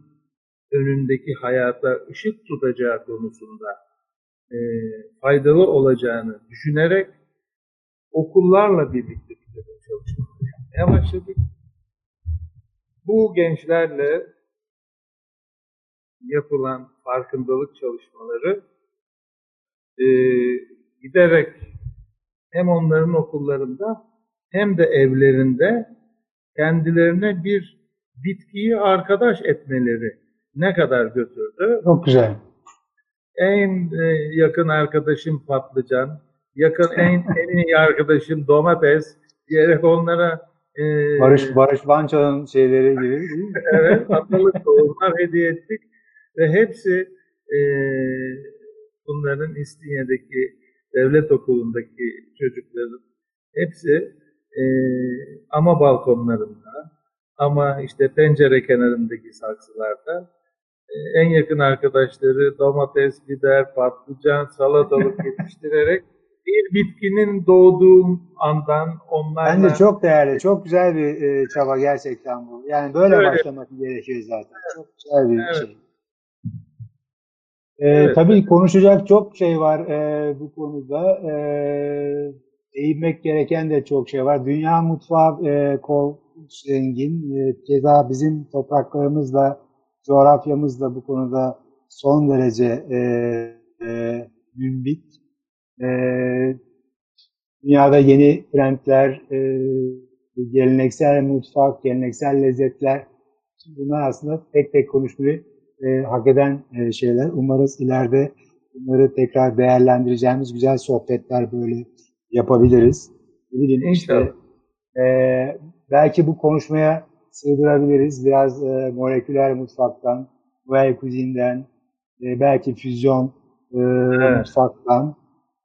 önündeki hayata ışık tutacağı konusunda e, faydalı olacağını düşünerek okullarla birlikte çalışmalar yapmaya başladık. Bu gençlerle yapılan farkındalık çalışmaları e, giderek hem onların okullarında hem de evlerinde kendilerine bir bitkiyi arkadaş etmeleri ne kadar götürdü? Çok güzel. En e, yakın arkadaşım patlıcan, yakın en, en iyi arkadaşım domates diyerek onlara e, Barış Barış Manço'nun şeyleri gibi değil mi? [laughs] evet, atalık tohumlar hediye ettik ve hepsi e, bunların İstinye'deki devlet okulundaki çocukların hepsi e, ama balkonlarında ama işte pencere kenarındaki saksılarda e, en yakın arkadaşları domates, biber, patlıcan, salatalık [laughs] yetiştirerek bir bitkinin doğduğu andan onlarla... Bence çok değerli, çok güzel bir e, çaba gerçekten bu. Yani böyle Öyle. başlamak gerekiyor zaten. Çok güzel bir Evet. şey. E, Evet. Tabii konuşacak çok şey var e, bu konuda. E, değinmek gereken de çok şey var. Dünya mutfağı e, kol zengin. E, keza bizim topraklarımızla, coğrafyamızla bu konuda son derece e, e, mümbit. E, dünyada yeni trendler, e, geleneksel mutfak, geleneksel lezzetler bunlar aslında tek tek konuşmayı e, hak eden e, şeyler. Umarız ileride bunları tekrar değerlendireceğimiz güzel sohbetler böyle yapabiliriz. Bileyim işte, e, belki bu konuşmaya sığdırabiliriz. Biraz e, moleküler mutfaktan, well cuisine'den, e, belki füzyon e, Evet. mutfaktan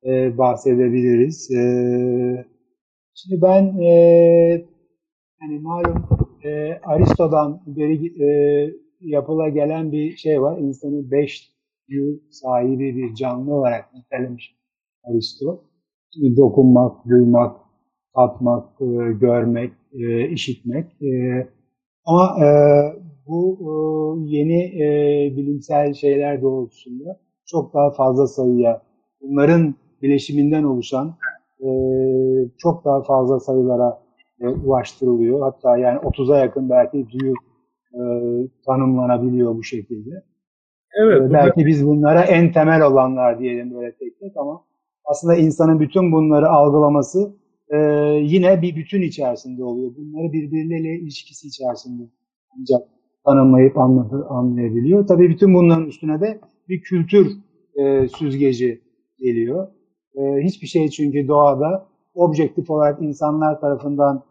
e, bahsedebiliriz. E, şimdi ben e, yani malum e, Aristo'dan beri e, yapıla gelen bir şey var. İnsanı beş yıl sahibi bir canlı olarak nitelemiş Aristo. Şimdi dokunmak, duymak, tatmak, e, görmek, e, işitmek. E, ama e, bu e, yeni e, bilimsel şeyler doğrultusunda çok daha fazla sayıya, bunların bileşiminden oluşan e, çok daha fazla sayılara e, ulaştırılıyor. Hatta yani 30'a yakın belki duyu e, tanımlanabiliyor bu şekilde. Evet, bu Belki biz bunlara en temel olanlar diyelim böyle tek tek ama aslında insanın bütün bunları algılaması e, yine bir bütün içerisinde oluyor. Bunları birbirleriyle ilişkisi içerisinde ancak tanımlayıp anladı, anlayabiliyor. Tabii bütün bunların üstüne de bir kültür e, süzgeci geliyor. E, hiçbir şey çünkü doğada objektif olarak insanlar tarafından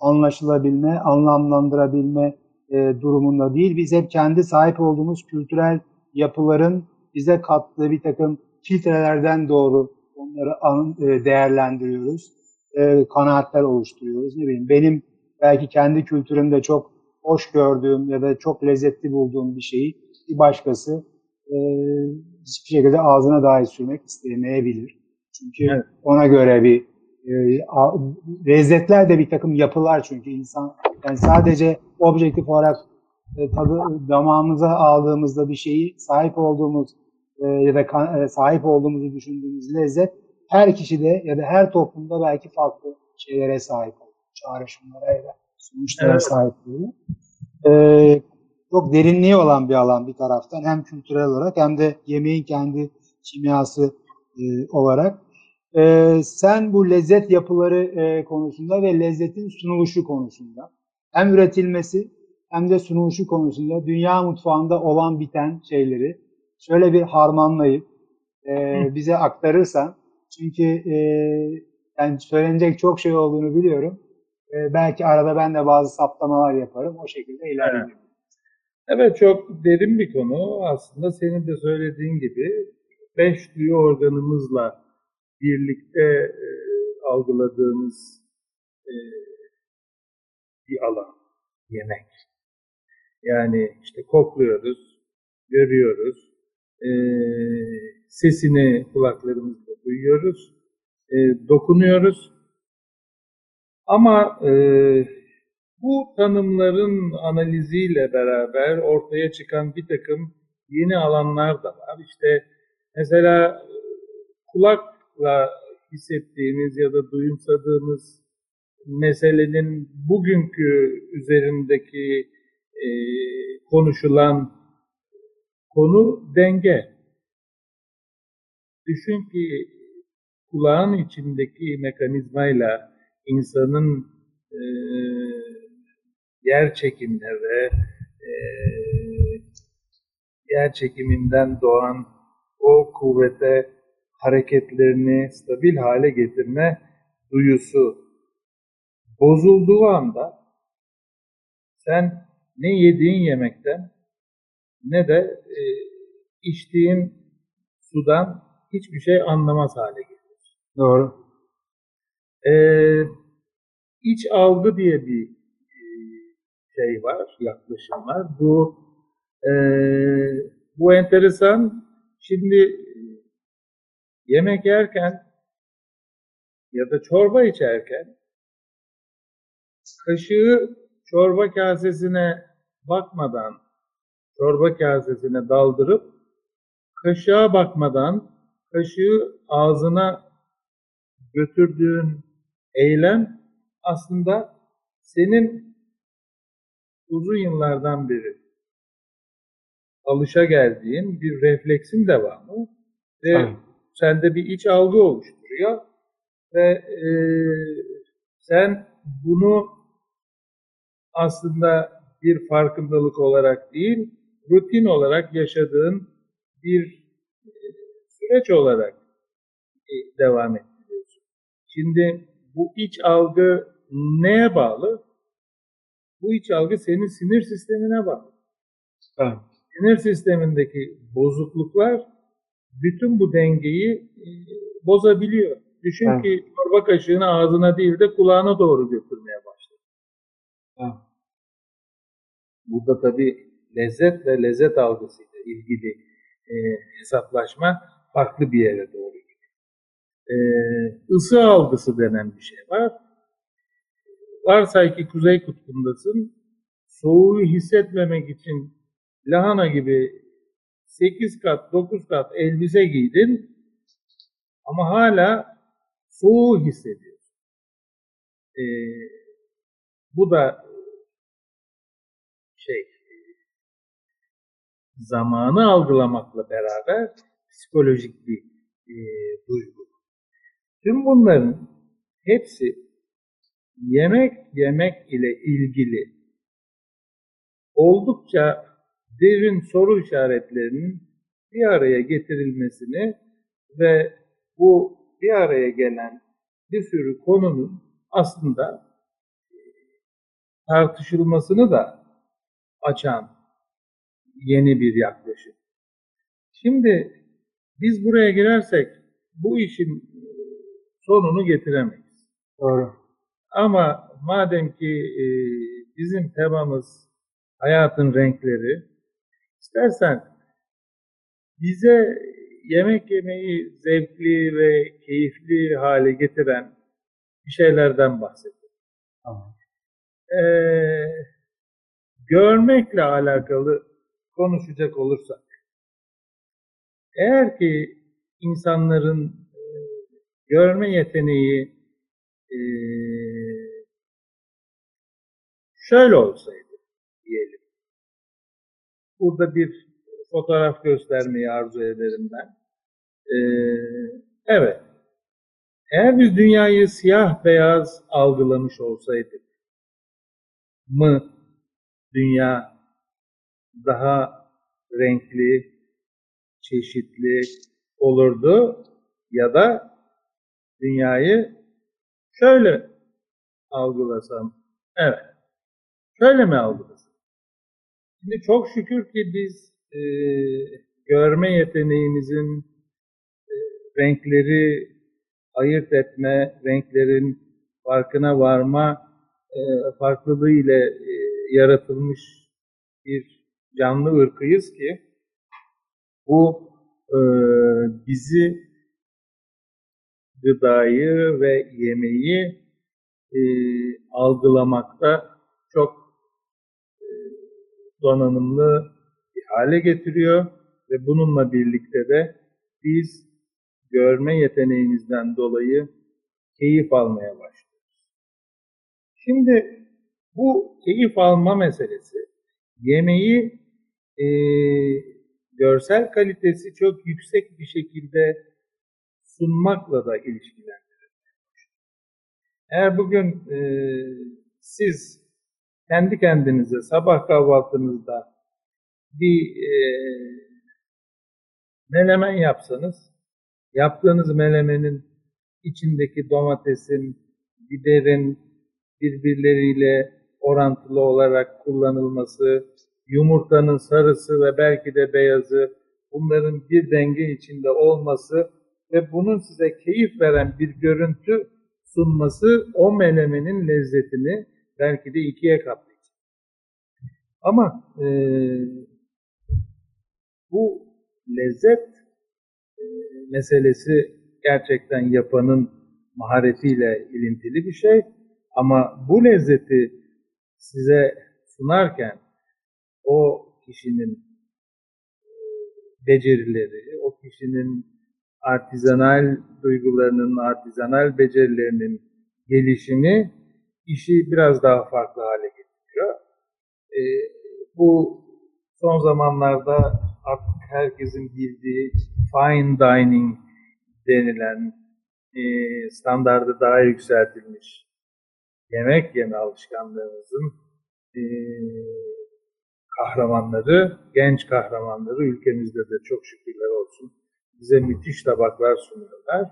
anlaşılabilme, anlamlandırabilme e, durumunda değil. Biz hep kendi sahip olduğumuz kültürel yapıların bize kattığı bir takım filtrelerden doğru onları e, değerlendiriyoruz. E, kanaatler oluşturuyoruz. Ne bileyim benim belki kendi kültürümde çok hoş gördüğüm ya da çok lezzetli bulduğum bir şeyi bir başkası hiçbir şekilde ağzına dahi sürmek istemeyebilir. Çünkü Evet. ona göre bir e, a- lezzetler de bir takım yapılar çünkü insan yani sadece objektif olarak e, tadı damağımıza aldığımızda bir şeyi sahip olduğumuz e, ya da kan- e, sahip olduğumuzu düşündüğümüz lezzet her kişide ya da her toplumda belki farklı şeylere sahip oluyor. Çağrışımlara ya da sonuçlara Evet. sahip oluyor. E, çok derinliği olan bir alan bir taraftan hem kültürel olarak hem de yemeğin kendi kimyası e, olarak. E, sen bu lezzet yapıları e, konusunda ve lezzetin sunuluşu konusunda hem üretilmesi hem de sunuluşu konusunda dünya mutfağında olan biten şeyleri şöyle bir harmanlayıp e, bize aktarırsan çünkü e, yani söylenecek çok şey olduğunu biliyorum. E, belki arada ben de bazı saptamalar yaparım. O şekilde ilerleyelim. Evet çok derin bir konu. Aslında senin de söylediğin gibi beş duyu organımızla birlikte e, algıladığımız e, bir alan yemek. Yani işte kokluyoruz, görüyoruz, e, sesini kulaklarımızla duyuyoruz, e, dokunuyoruz. Ama e, bu tanımların analiziyle beraber ortaya çıkan bir takım yeni alanlar da var. İşte mesela kulakla hissettiğimiz ya da duyumsadığımız meselenin bugünkü üzerindeki e, konuşulan konu denge. Düşün ki kulağın içindeki mekanizmayla insanın e, yer çekimine ve e, yer çekiminden doğan o kuvvete hareketlerini stabil hale getirme duyusu bozulduğu anda sen ne yediğin yemekten ne de e, içtiğin sudan hiçbir şey anlamaz hale geliyorsun. Doğru. Ee, iç algı diye bir e, şey var, yaklaşım var. Bu e, bu enteresan. Şimdi yemek yerken ya da çorba içerken kaşığı çorba kasesine bakmadan çorba kasesine daldırıp kaşığa bakmadan kaşığı ağzına götürdüğün eylem aslında senin uzun yıllardan beri alışa geldiğin bir refleksin devamı ve evet. Sende bir iç algı oluşturuyor ve e, sen bunu aslında bir farkındalık olarak değil, rutin olarak yaşadığın bir e, süreç olarak e, devam ettiriyorsun. Şimdi bu iç algı neye bağlı? Bu iç algı senin sinir sistemine bağlı. Evet. Sinir sistemindeki bozukluklar bütün bu dengeyi e, bozabiliyor. Düşün evet. ki çorba kaşığını ağzına değil de kulağına doğru götürmeye başladı. Evet. Burada tabii lezzet ve lezzet algısıyla ilgili e, hesaplaşma farklı bir yere doğru gidiyor. E, ısı algısı denen bir şey var. Varsay ki Kuzey Kutbu'ndasın, soğuğu hissetmemek için lahana gibi 8 kat, 9 kat elbise giydin ama hala soğuğu hissediyorsun. Ee, bu da şey zamanı algılamakla beraber psikolojik bir e, duygu. Tüm bunların hepsi yemek yemek ile ilgili oldukça derin soru işaretlerinin bir araya getirilmesini ve bu bir araya gelen bir sürü konunun aslında tartışılmasını da açan yeni bir yaklaşım. Şimdi biz buraya girersek bu işin sonunu getiremeyiz. Doğru. Ama madem ki e, bizim temamız hayatın renkleri, istersen bize yemek yemeyi zevkli ve keyifli hale getiren bir şeylerden bahsedelim. Tamam. Ee, görmekle alakalı konuşacak olursak, eğer ki insanların e, görme yeteneği e, şöyle olsaydı. Burada bir fotoğraf göstermeyi arzu ederim ben. E, evet. Eğer biz dünyayı siyah beyaz algılamış olsaydık mı dünya daha renkli, çeşitli olurdu ya da dünyayı şöyle algılasam. Evet. Şöyle mi algılasam? Şimdi çok şükür ki biz e, görme yeteneğimizin e, renkleri ayırt etme, renklerin farkına varma e, farklılığı ile e, yaratılmış bir canlı ırkıyız ki bu e, bizi gıdayı ve yemeği e, algılamakta çok donanımlı bir hale getiriyor ve bununla birlikte de biz görme yeteneğimizden dolayı keyif almaya başlıyoruz. Şimdi bu keyif alma meselesi yemeği e, görsel kalitesi çok yüksek bir şekilde sunmakla da ilişkilendirilir. Eğer bugün e, siz kendi kendinize sabah kahvaltınızda bir e, melemen yapsanız, yaptığınız melemenin içindeki domatesin, biberin birbirleriyle orantılı olarak kullanılması, yumurtanın sarısı ve belki de beyazı bunların bir denge içinde olması ve bunun size keyif veren bir görüntü sunması o melemenin lezzetini belki de ikiye katlayacak. Ama e, bu lezzet e, meselesi gerçekten yapanın maharetiyle ilintili bir şey. Ama bu lezzeti size sunarken o kişinin e, becerileri, o kişinin artizanal duygularının, artizanal becerilerinin gelişimi işi biraz daha farklı hale getiriyor. E, bu son zamanlarda artık herkesin bildiği fine dining denilen e, standardı daha yükseltilmiş yemek yeme alışkanlığımızın e, kahramanları, genç kahramanları ülkemizde de çok şükürler olsun bize müthiş tabaklar sunuyorlar.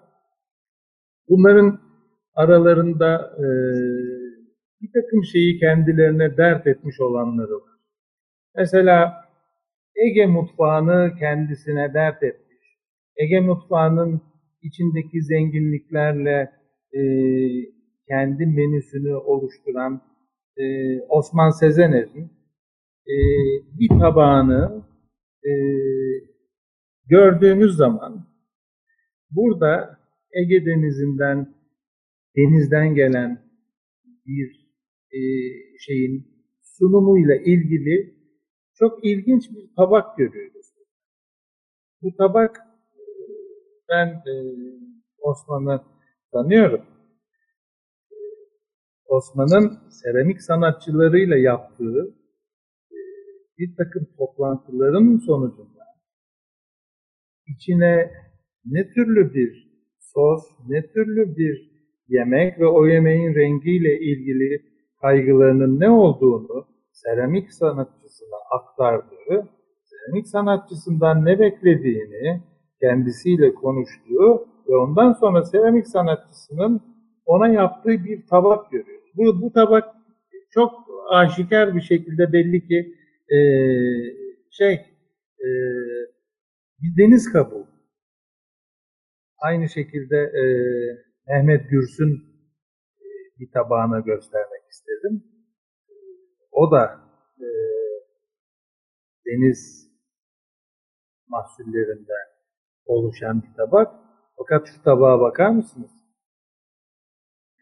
Bunların aralarında e, bir takım şeyi kendilerine dert etmiş olanları var. Mesela Ege mutfağını kendisine dert etmiş. Ege mutfağının içindeki zenginliklerle e, kendi menüsünü oluşturan e, Osman Sezener'in e, bir tabağını e, gördüğümüz zaman burada Ege Denizi'nden denizden gelen bir e, şeyin sunumuyla ilgili çok ilginç bir tabak görüyoruz. Bu tabak ben e, Osman'ı tanıyorum. Osman'ın seramik sanatçılarıyla yaptığı e, bir takım toplantıların sonucunda içine ne türlü bir sos, ne türlü bir yemek ve o yemeğin rengiyle ilgili kaygılarının ne olduğunu seramik sanatçısına aktardığı, seramik sanatçısından ne beklediğini kendisiyle konuştuğu ve ondan sonra seramik sanatçısının ona yaptığı bir tabak görüyoruz. Bu, bu tabak çok aşikar bir şekilde belli ki e, şey e, bir deniz kabuğu. Aynı şekilde e, Mehmet Gürs'ün e, bir tabağına göstermek istedim. O da e, deniz mahsullerinden oluşan bir tabak. Fakat şu tabağa bakar mısınız?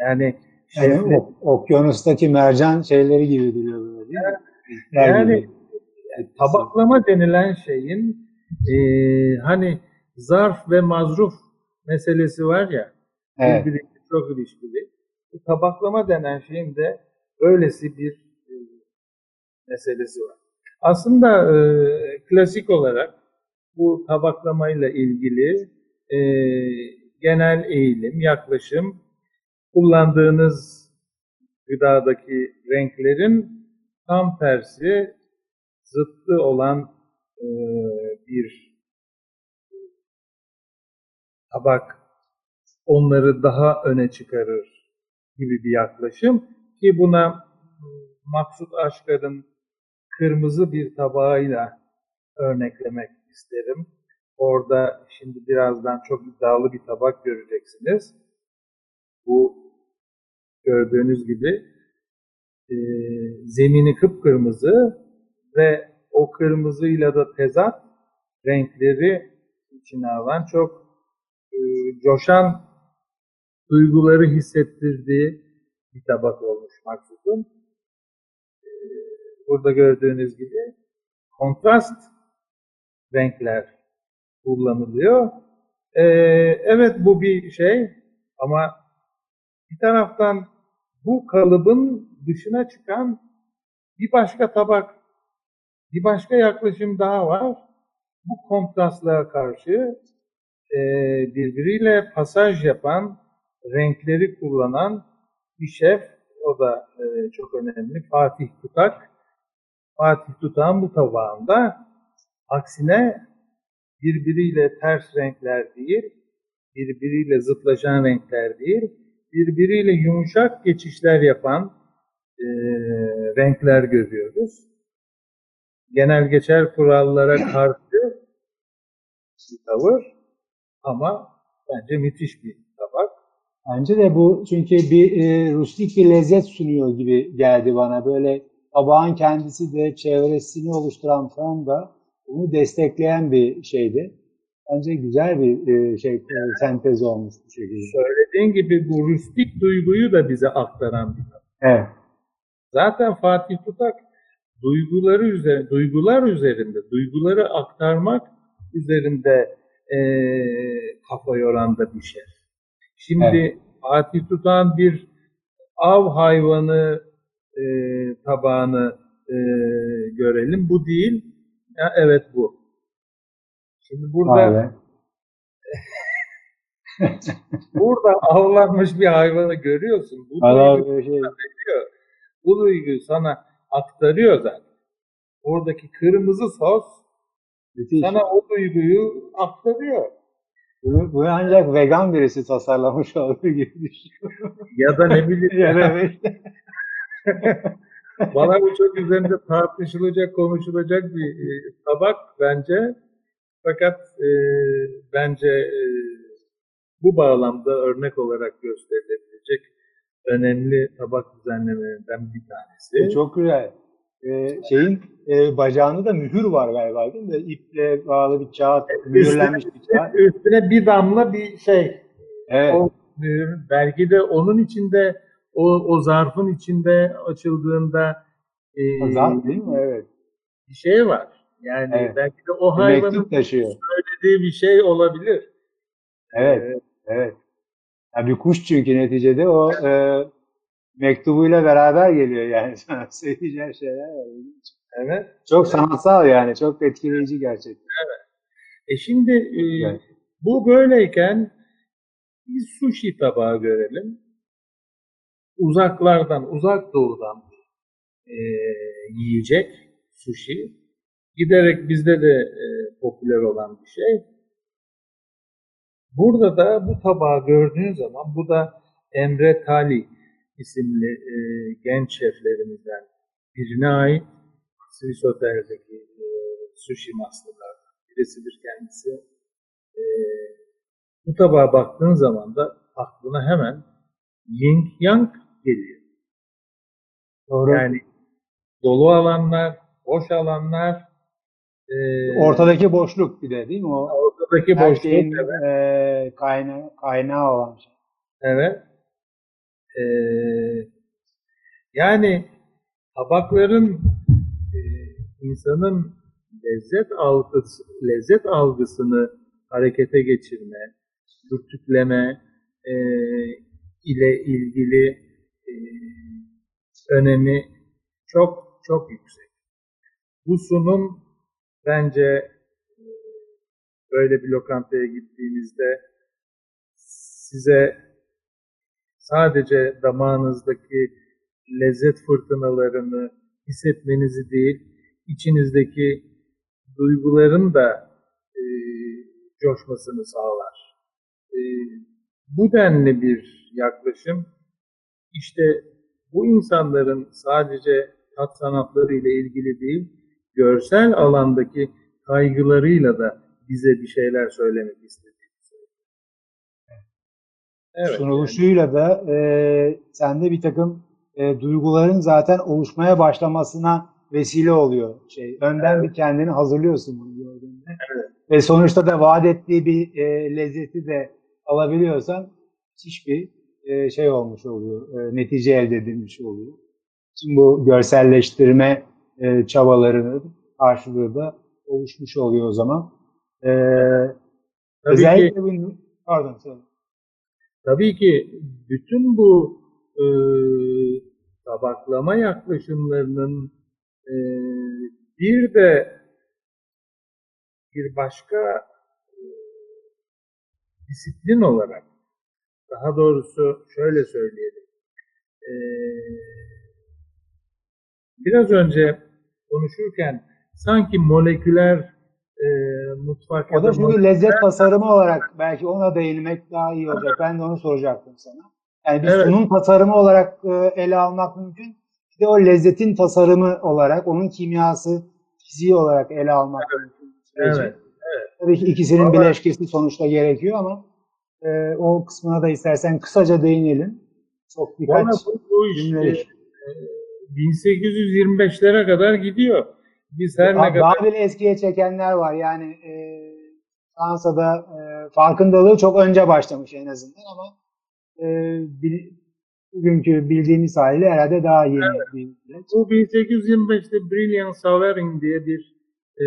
Yani yani şefle, okyanustaki mercan şeyleri gibi duruyor böyle değil mi? Yani, yani tabaklama denilen şeyin e, hani zarf ve mazruf meselesi var ya, evet. birbiriyle çok ilişkili. Tabaklama denen şeyin de öylesi bir e, meselesi var. Aslında e, klasik olarak bu tabaklamayla ilgili e, genel eğilim, yaklaşım kullandığınız gıdadaki renklerin tam tersi zıttı olan e, bir tabak onları daha öne çıkarır gibi bir yaklaşım ki buna Maksut Aşkar'ın kırmızı bir tabağıyla örneklemek isterim. Orada şimdi birazdan çok iddialı bir tabak göreceksiniz. Bu gördüğünüz gibi e, zemini kıpkırmızı ve o kırmızıyla da tezat renkleri içine alan çok e, coşan duyguları hissettirdiği bir tabak olmuş Maksut'un. E, burada gördüğünüz gibi kontrast renkler kullanılıyor. E, evet bu bir şey ama bir taraftan bu kalıbın dışına çıkan bir başka tabak, bir başka yaklaşım daha var. Bu kontrastlara karşı e, birbiriyle pasaj yapan, renkleri kullanan bir şef, o da e, çok önemli, Fatih Tutak. Fatih Tutak'ın bu tabağında aksine birbiriyle ters renkler değil, birbiriyle zıtlaşan renkler değil, birbiriyle yumuşak geçişler yapan e, renkler görüyoruz. Genel geçer kurallara karşı bir tavır ama bence müthiş bir. Bence de bu çünkü bir e, rustik bir lezzet sunuyor gibi geldi bana. Böyle tabağın kendisi de çevresini oluşturan fon da bunu destekleyen bir şeydi. Bence güzel bir e, şey e, sentez olmuş bu şekilde. Söylediğin gibi bu rustik duyguyu da bize aktaran bir. Evet. Zaten Fatih Tutak duyguları üzerinde, duygular üzerinde, duyguları aktarmak üzerinde e, kafa yoran da bir şey. Şimdi Evet. Fatih Tutak'ın bir av hayvanı e, tabağını e, görelim. Bu değil. Ya, evet bu. Şimdi burada [laughs] burada avlanmış bir hayvanı görüyorsun. Bu Allah duygu- şey. bu duyguyu sana aktarıyor zaten. Oradaki kırmızı sos Müthiş. sana o duyguyu aktarıyor. Bunu, bunu ancak vegan birisi tasarlamış olduğu gibi düşünüyorum. Ya da ne bileyim [laughs] evet. [laughs] bana bu çok üzerinde tartışılacak, konuşulacak bir e, tabak bence. Fakat e, bence e, bu bağlamda örnek olarak gösterilebilecek önemli tabak düzenlemelerinden bir tanesi. Bu çok güzel. Ee, şeyin e, bacağında da mühür var galiba değil mi? İple bağlı bir kağıt, mühürlenmiş bir kağıt. Üstüne bir damla bir şey Evet. O mühür, belki de onun içinde o, o zarfın içinde açıldığında e, Zarf değil mi? Evet. bir şey var. Yani Evet. belki de o hayvanın taşıyor. söylediği bir şey olabilir. Evet. Evet. Ya bir kuş çünkü neticede o e, mektubuyla beraber geliyor yani [laughs] sana söyleyeceği şeyler var. Evet. Çok sanatsal yani. Çok etkileyici gerçekten. E şimdi e, Evet. bu böyleyken bir sushi tabağı görelim. Uzaklardan, uzak doğudan e, yiyecek sushi. Giderek bizde de e, popüler olan bir şey. Burada da bu tabağı gördüğün zaman bu da Emre Tali isimli e, genç şeflerimizden birine ait. Swiss Hotel'deki e, sushi masterlardan birisidir kendisi. E, bu tabağa baktığın zaman da aklına hemen yin yang geliyor. Doğru. Yani dolu alanlar, boş alanlar, e, Ortadaki boşluk bir de değil mi? O ortadaki her boşluk, şeyin evet. e, kaynağı, kaynağı olan şey. Evet. Ee, yani tabakların e, insanın lezzet algısı, lezzet algısını harekete geçirme, dürtükleme e, ile ilgili e, önemi çok çok yüksek. Bu sunum bence e, böyle bir lokantaya gittiğinizde size sadece damağınızdaki lezzet fırtınalarını hissetmenizi değil, içinizdeki duyguların da e, coşmasını sağlar. E, bu denli bir yaklaşım, işte bu insanların sadece tat sanatları ile ilgili değil, görsel alandaki kaygılarıyla da bize bir şeyler söylemek söylüyor. Evet. Sunuluşuyla da e, sende bir takım e, duyguların zaten oluşmaya başlamasına vesile oluyor. Şey, önden bir kendini hazırlıyorsun bunu gördüğünde. Evet. Ve sonuçta da vaat ettiği bir e, lezzeti de alabiliyorsan hiçbir e, şey olmuş oluyor. E, netice elde edilmiş oluyor. Tüm bu görselleştirme e, çabalarının karşılığı da oluşmuş oluyor o zaman. E, Tabii özellikle ki, bu... Pardon söyle. Tabii ki bütün bu e, tabaklama yaklaşımlarının e, bir de bir başka e, disiplin olarak daha doğrusu şöyle söyleyelim. E, biraz önce konuşurken sanki moleküler e, mutfak O da çünkü moleküler- lezzet tasarımı olarak belki ona değinmek daha iyi olacak. Ben de onu soracaktım sana. Yani bir Evet. sunum tasarımı olarak e, ele almak mümkün. Bir de o lezzetin tasarımı olarak, onun kimyası, fiziği olarak ele almak mümkün. süreci. Evet. Tabii ki ikisinin Vallahi- bileşkesi sonuçta gerekiyor ama e, o kısmına da istersen kısaca değinelim. Çok birkaç Valla bu, bu iş cümle- e, 1825'lere kadar gidiyor. Biz her ne kadar bile eskiye çekenler var. Yani e, Fransa'da e, farkındalığı çok önce başlamış en azından ama e, bil- bugünkü bildiğimiz haliyle herhalde daha yeni bir süreç. bu 1825'te Brilliant Savarin diye bir e,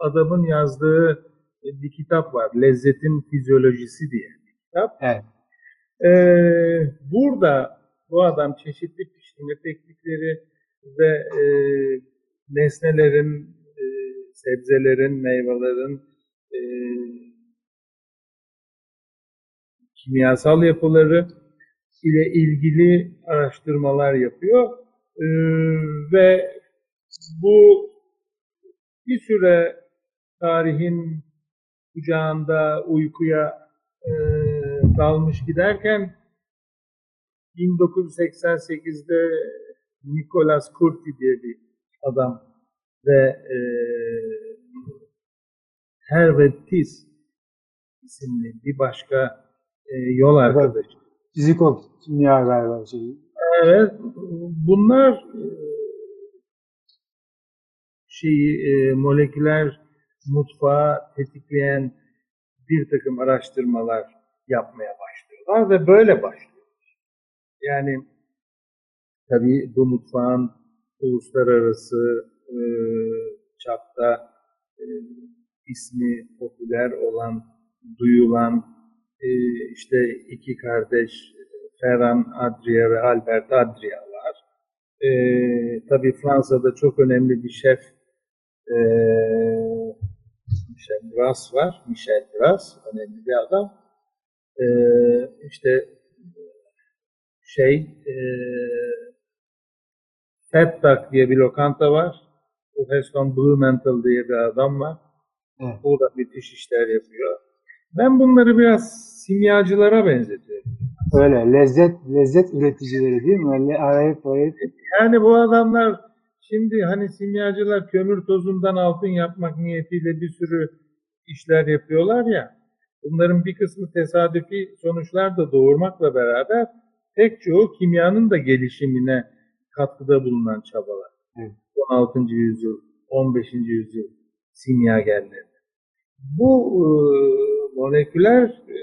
adamın yazdığı bir kitap var. Lezzetin Fizyolojisi diye bir kitap. Evet. Ee, burada bu adam çeşitli pişirme teknikleri ve e, nesnelerin, e, sebzelerin, meyvelerin e, kimyasal yapıları ile ilgili araştırmalar yapıyor. Ee, ve bu bir süre tarihin kucağında uykuya e, dalmış giderken 1988'de Nicolas Curti diye bir adam ve e, Herbert Tis isimli bir başka e, yol arkadaşı. Fiziko kimya galiba şey. Evet, bunlar e, şeyi e, moleküler mutfağı tetikleyen bir takım araştırmalar yapmaya başlıyorlar ve böyle başlıyor. Yani tabii bu mutfağın uluslararası e, çapta e, ismi popüler olan, duyulan e, işte iki kardeş Ferran Adria ve Albert Adria var. E, tabii Fransa'da çok önemli bir şef e, Michel Gras var. Michel Gras önemli bir adam. E, işte şey e, Duck diye bir lokanta var. Profesör Blumenthal diye bir adam var. Evet. O da müthiş işler yapıyor. Ben bunları biraz simyacılara benzetiyorum. Öyle lezzet lezzet üreticileri değil mi? Öyle arayıp arayıp Yani bu adamlar şimdi hani simyacılar kömür tozundan altın yapmak niyetiyle bir sürü işler yapıyorlar ya. Bunların bir kısmı tesadüfi sonuçlar da doğurmakla beraber pek çoğu kimyanın da gelişimine katkıda bulunan çabalar. Evet. 16. yüzyıl, 15. yüzyıl simyagerleri. Bu e, moleküler e,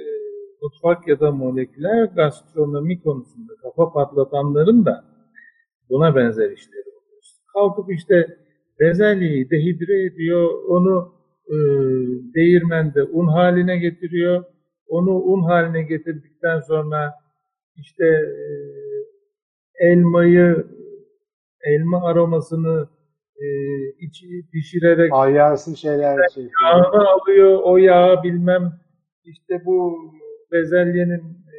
mutfak ya da moleküler gastronomi konusunda kafa patlatanların da buna benzer işleri oluyor. Kalkıp işte bezelyeyi dehidre ediyor, onu e, değirmende un haline getiriyor. Onu un haline getirdikten sonra işte e, elmayı, elma aromasını e, içi pişirerek alyarsız şeyler şey. yağını alıyor, o yağı bilmem işte bu bezelyenin e,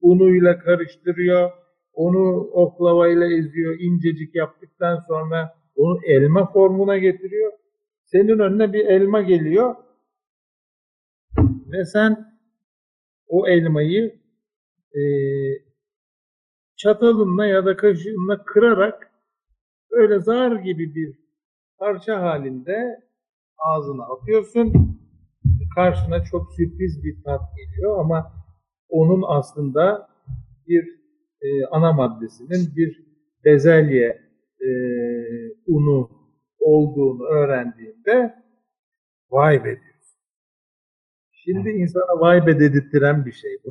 unuyla karıştırıyor, onu oklavayla eziyor, incecik yaptıktan sonra onu elma formuna getiriyor. Senin önüne bir elma geliyor ve sen o elmayı e, çatalınla ya da kaşığınla kırarak böyle zar gibi bir parça halinde ağzına atıyorsun. Karşına çok sürpriz bir tat geliyor ama onun aslında bir e, ana maddesinin bir bezelye e, unu olduğunu öğrendiğinde vay be diyorsun. Şimdi insana vay be dedirttiren bir şey bu.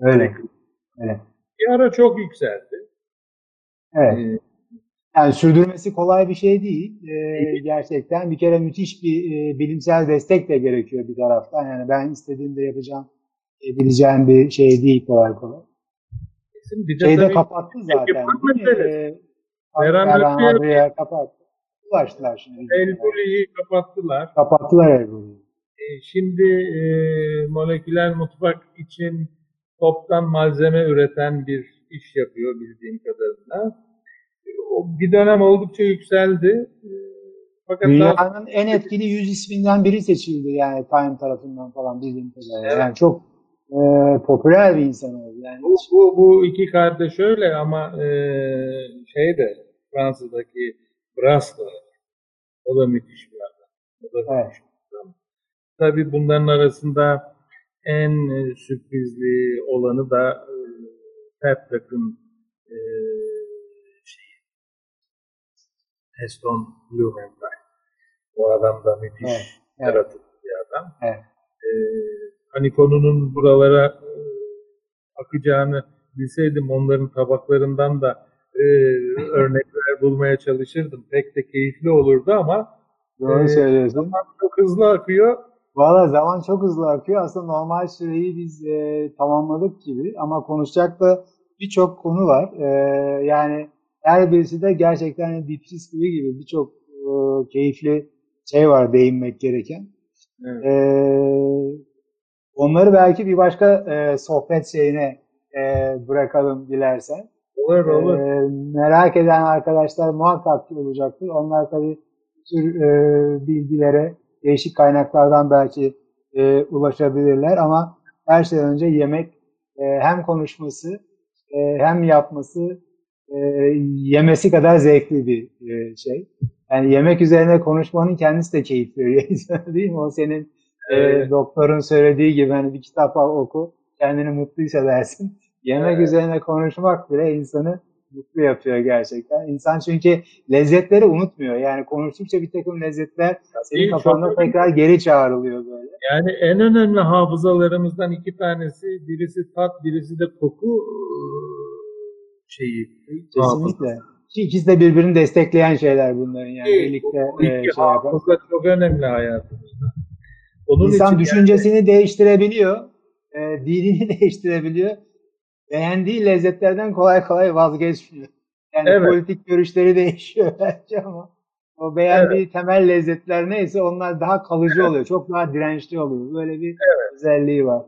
Öyle. Evet. Bir ara çok yükseldi. Evet. Ee, Yani sürdürmesi kolay bir şey değil. Ee, gerçekten bir kere müthiş bir e, bilimsel destek de gerekiyor bir taraftan. Yani ben istediğimde yapacağım, e, bileceğim bir şey değil kolay kolay. Şimdi bir de Şeyde tabii kapattı zaten. Ee, Eren Eren Ötüyer- Adria'ya kapattı. Ulaştılar şimdi. Elburi'yi kapattılar. Kapattılar Elburi'yi. E, Şimdi e, moleküler mutfak için toptan malzeme üreten bir iş yapıyor bildiğim kadarıyla. E, O bir dönem oldukça yükseldi. E, Fakat daha Dünyanın en etkili 100 isminden biri seçildi yani Time tarafından falan bildiğim kadarıyla. Evet. Yani çok e, popüler bir insan oldu. Yani bu, bu, bu iki kardeş öyle ama e, şey de Fransa'daki Brass da o da müthiş bir adam. O da Evet. müthiş bir adam. Tabii bunların arasında en e, sürprizli olanı da e, Petrak'ın e, şey, Aston Blumenthal. O adam da müthiş Evet, evet. yaratıcı bir adam. Evet. E, hani konunun buralara e, akacağını bilseydim onların tabaklarından da e, [laughs] örnekler bulmaya çalışırdım. Pek de keyifli olurdu ama doğru Ee, söylüyorsun. çok hızlı akıyor. Valla zaman çok hızlı akıyor. Aslında normal süreyi biz e, tamamladık gibi ama konuşacak da birçok konu var. E, yani her birisi de gerçekten dipsiz kuyu gibi birçok e, keyifli şey var değinmek gereken. Evet. E, onları belki bir başka e, sohbet şeyine e, bırakalım dilersen. Olur olur. E, merak eden arkadaşlar muhakkak olacaktır. Onlar tabii tür e, bilgilere değişik kaynaklardan belki e, ulaşabilirler ama her şeyden önce yemek e, hem konuşması e, hem yapması e, yemesi kadar zevkli bir e, şey. Yani yemek üzerine konuşmanın kendisi de keyif veriyor [laughs] değil mi? O senin e, Evet. doktorun söylediği gibi hani bir kitap al oku kendini mutlu hissedersin. Yemek Evet. üzerine konuşmak bile insanı mutlu yapıyor gerçekten. İnsan çünkü lezzetleri unutmuyor. Yani konuştukça bir takım lezzetler senin kafanda tekrar geri çağrılıyor böyle. Yani en önemli hafızalarımızdan iki tanesi birisi tat, birisi de koku e, şeyi. Kesinlikle. Ki ikisi de birbirini destekleyen şeyler bunların yani Değil, birlikte Bu e, iki şey yapan. hafıza çok önemli hayatımızda. Onun İnsan için düşüncesini değiştirebiliyor, e, dinini [laughs] değiştirebiliyor. Beğendiği lezzetlerden kolay kolay vazgeçmiyor. Yani Evet. politik görüşleri [laughs] değişiyor belki ama o beğendiği temel lezzetler neyse onlar daha kalıcı oluyor. Çok daha dirençli oluyor. Böyle bir özelliği var.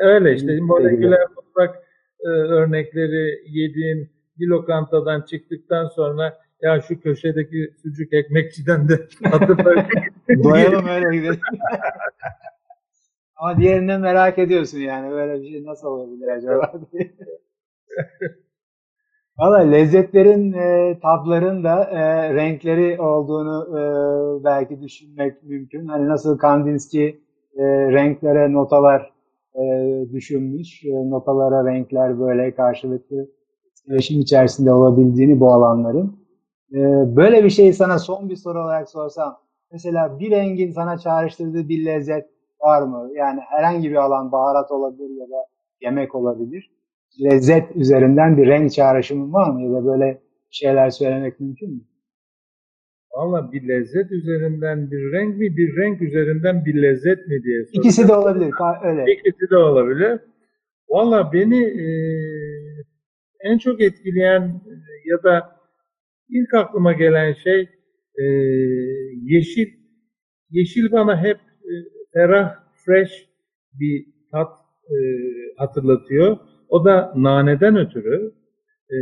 öyle işte Kesinlikle moleküler mutfak e, örnekleri yediğin bir lokantadan çıktıktan sonra ya şu köşedeki sucuk ekmekçiden de [laughs] hatırla Doyalım öyle gidelim. [laughs] Ama diğerinden merak ediyorsun yani böyle bir şey nasıl olabilir acaba diye. [laughs] Valla lezzetlerin, e, tatların da e, renkleri olduğunu e, belki düşünmek mümkün. Hani nasıl Kandinsky e, renklere notalar e, düşünmüş, e, notalara renkler böyle karşılıklı etkileşim içerisinde olabildiğini bu alanların. E, böyle bir şeyi sana son bir soru olarak sorsam, mesela bir rengin sana çağrıştırdığı bir lezzet var mı? Yani herhangi bir alan, baharat olabilir ya da yemek olabilir lezzet üzerinden bir renk çağrışımı var mı? Ya da böyle şeyler söylemek mümkün mü? Valla bir lezzet üzerinden bir renk mi, bir renk üzerinden bir lezzet mi diye soracağım. İkisi de olabilir. Öyle. İkisi de olabilir. Valla beni e, en çok etkileyen e, ya da ilk aklıma gelen şey e, yeşil. Yeşil bana hep ferah, fresh bir tat e, hatırlatıyor. O da naneden ötürü. E,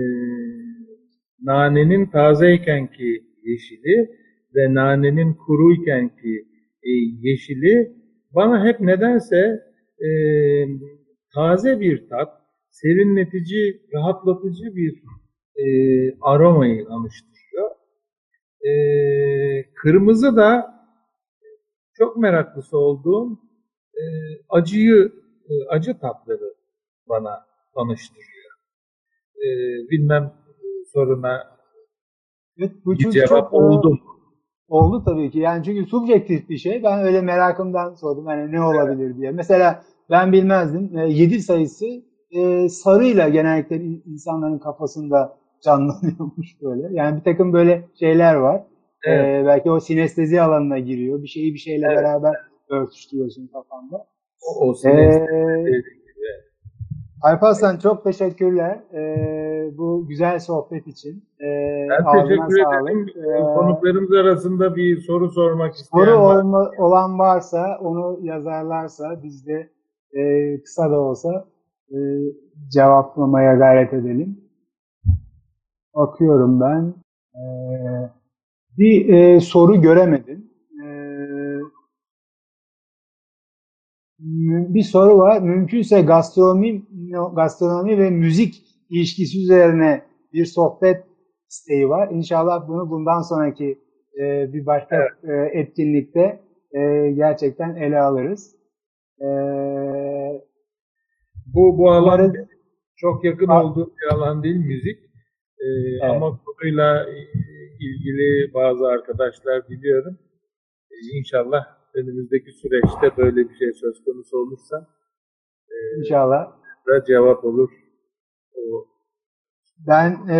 nanenin tazeykenki yeşili ve nanenin kuruykenki e, yeşili bana hep nedense e, taze bir tat, serinletici, rahatlatıcı bir e, aromayı anıştırıyor. E, kırmızı da çok meraklısı olduğum e, acıyı, e, acı tatları bana anıştırıyor. E, bilmem soruna Evet, bu bir cevap çok e, oldu? Oldu tabii ki. Yani çünkü subjektif bir şey. Ben öyle merakımdan sordum hani ne olabilir diye. Mesela ben bilmezdim. 7 sayısı e, sarıyla genellikle in- insanların kafasında canlanıyormuş böyle. Yani bir takım böyle şeyler var. E, Evet. belki o sinestezi alanına giriyor. Bir şeyi bir şeyle Evet. beraber örtüştürüyorsun kafanda. O, o sinestezi Alparslan çok teşekkürler e, bu güzel sohbet için. E, Ben teşekkür sağlık. ederim. E, Konuklarımız arasında bir soru sormak isteyen Soru var. olma, olan varsa onu yazarlarsa biz de e, kısa da olsa e, cevaplamaya gayret edelim. Bakıyorum ben. E, bir e, soru göremedim. E, bir soru var. Mümkünse gastronomi, gastronomi ve müzik ilişkisi üzerine bir sohbet isteği var. İnşallah bunu bundan sonraki e, bir başka e, etkinlikte e, gerçekten ele alırız. E, Bu bu alan umarız- çok yakın olduğu bir alan değil müzik. Ee, Evet. Ama konuyla ilgili bazı arkadaşlar biliyorum. Ee, İnşallah önümüzdeki süreçte böyle bir şey söz konusu olursa inşallah. da cevap olur. O, Ben e,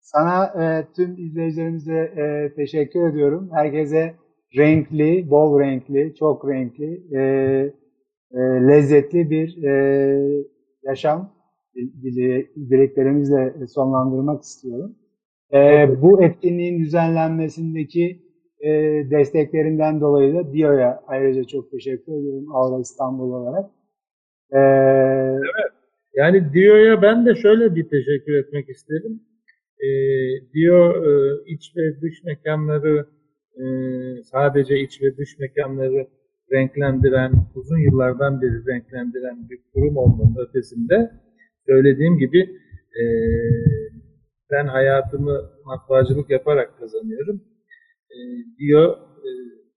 sana e, tüm izleyicilerimize e, teşekkür ediyorum. Herkese renkli, bol renkli, çok renkli, e, e, lezzetli bir e, yaşam dile- dileklerimizle sonlandırmak istiyorum. E, bu etkinliğin düzenlenmesindeki e, desteklerinden dolayı da DİO'ya ayrıca çok teşekkür ediyorum Avrupa İstanbul olarak. E, Yani Dio'ya ben de şöyle bir teşekkür etmek isterim. Ee, Dio e, iç ve dış mekanları e, sadece iç ve dış mekanları renklendiren, uzun yıllardan beri renklendiren bir kurum olmanın ötesinde söylediğim gibi e, ben hayatımı matbaacılık yaparak kazanıyorum. E, Dio e,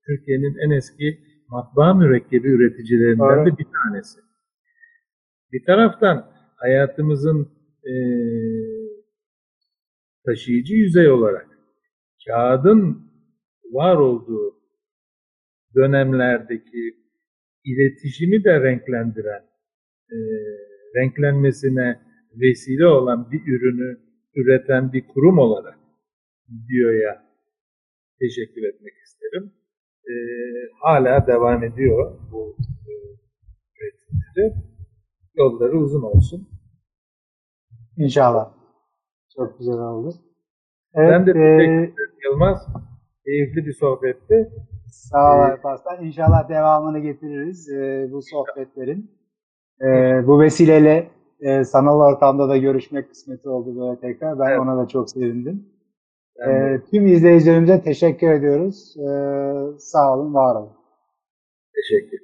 Türkiye'nin en eski matbaa mürekkebi üreticilerinden Doğru. de bir tanesi. Bir taraftan hayatımızın eee, taşıyıcı yüzey olarak kağıdın var olduğu dönemlerdeki iletişimi de renklendiren, eee, renklenmesine vesile olan bir ürünü üreten bir kurum olarak Dio'ya teşekkür etmek isterim. Eee, hala devam ediyor bu eee, üretimleri. Yolları uzun olsun. İnşallah. Çok güzel oldu. Evet, ben de e, teşekkür ederim Yılmaz. Keyifli bir sohbetti. sağ ol e, Alparslan. İnşallah devamını getiririz e, bu sohbetlerin. E, bu vesileyle e, sanal ortamda da görüşmek kısmeti oldu böyle tekrar. Ben Evet. ona da çok sevindim. E, tüm izleyicilerimize teşekkür ediyoruz. E, sağ olun, var olun. teşekkür.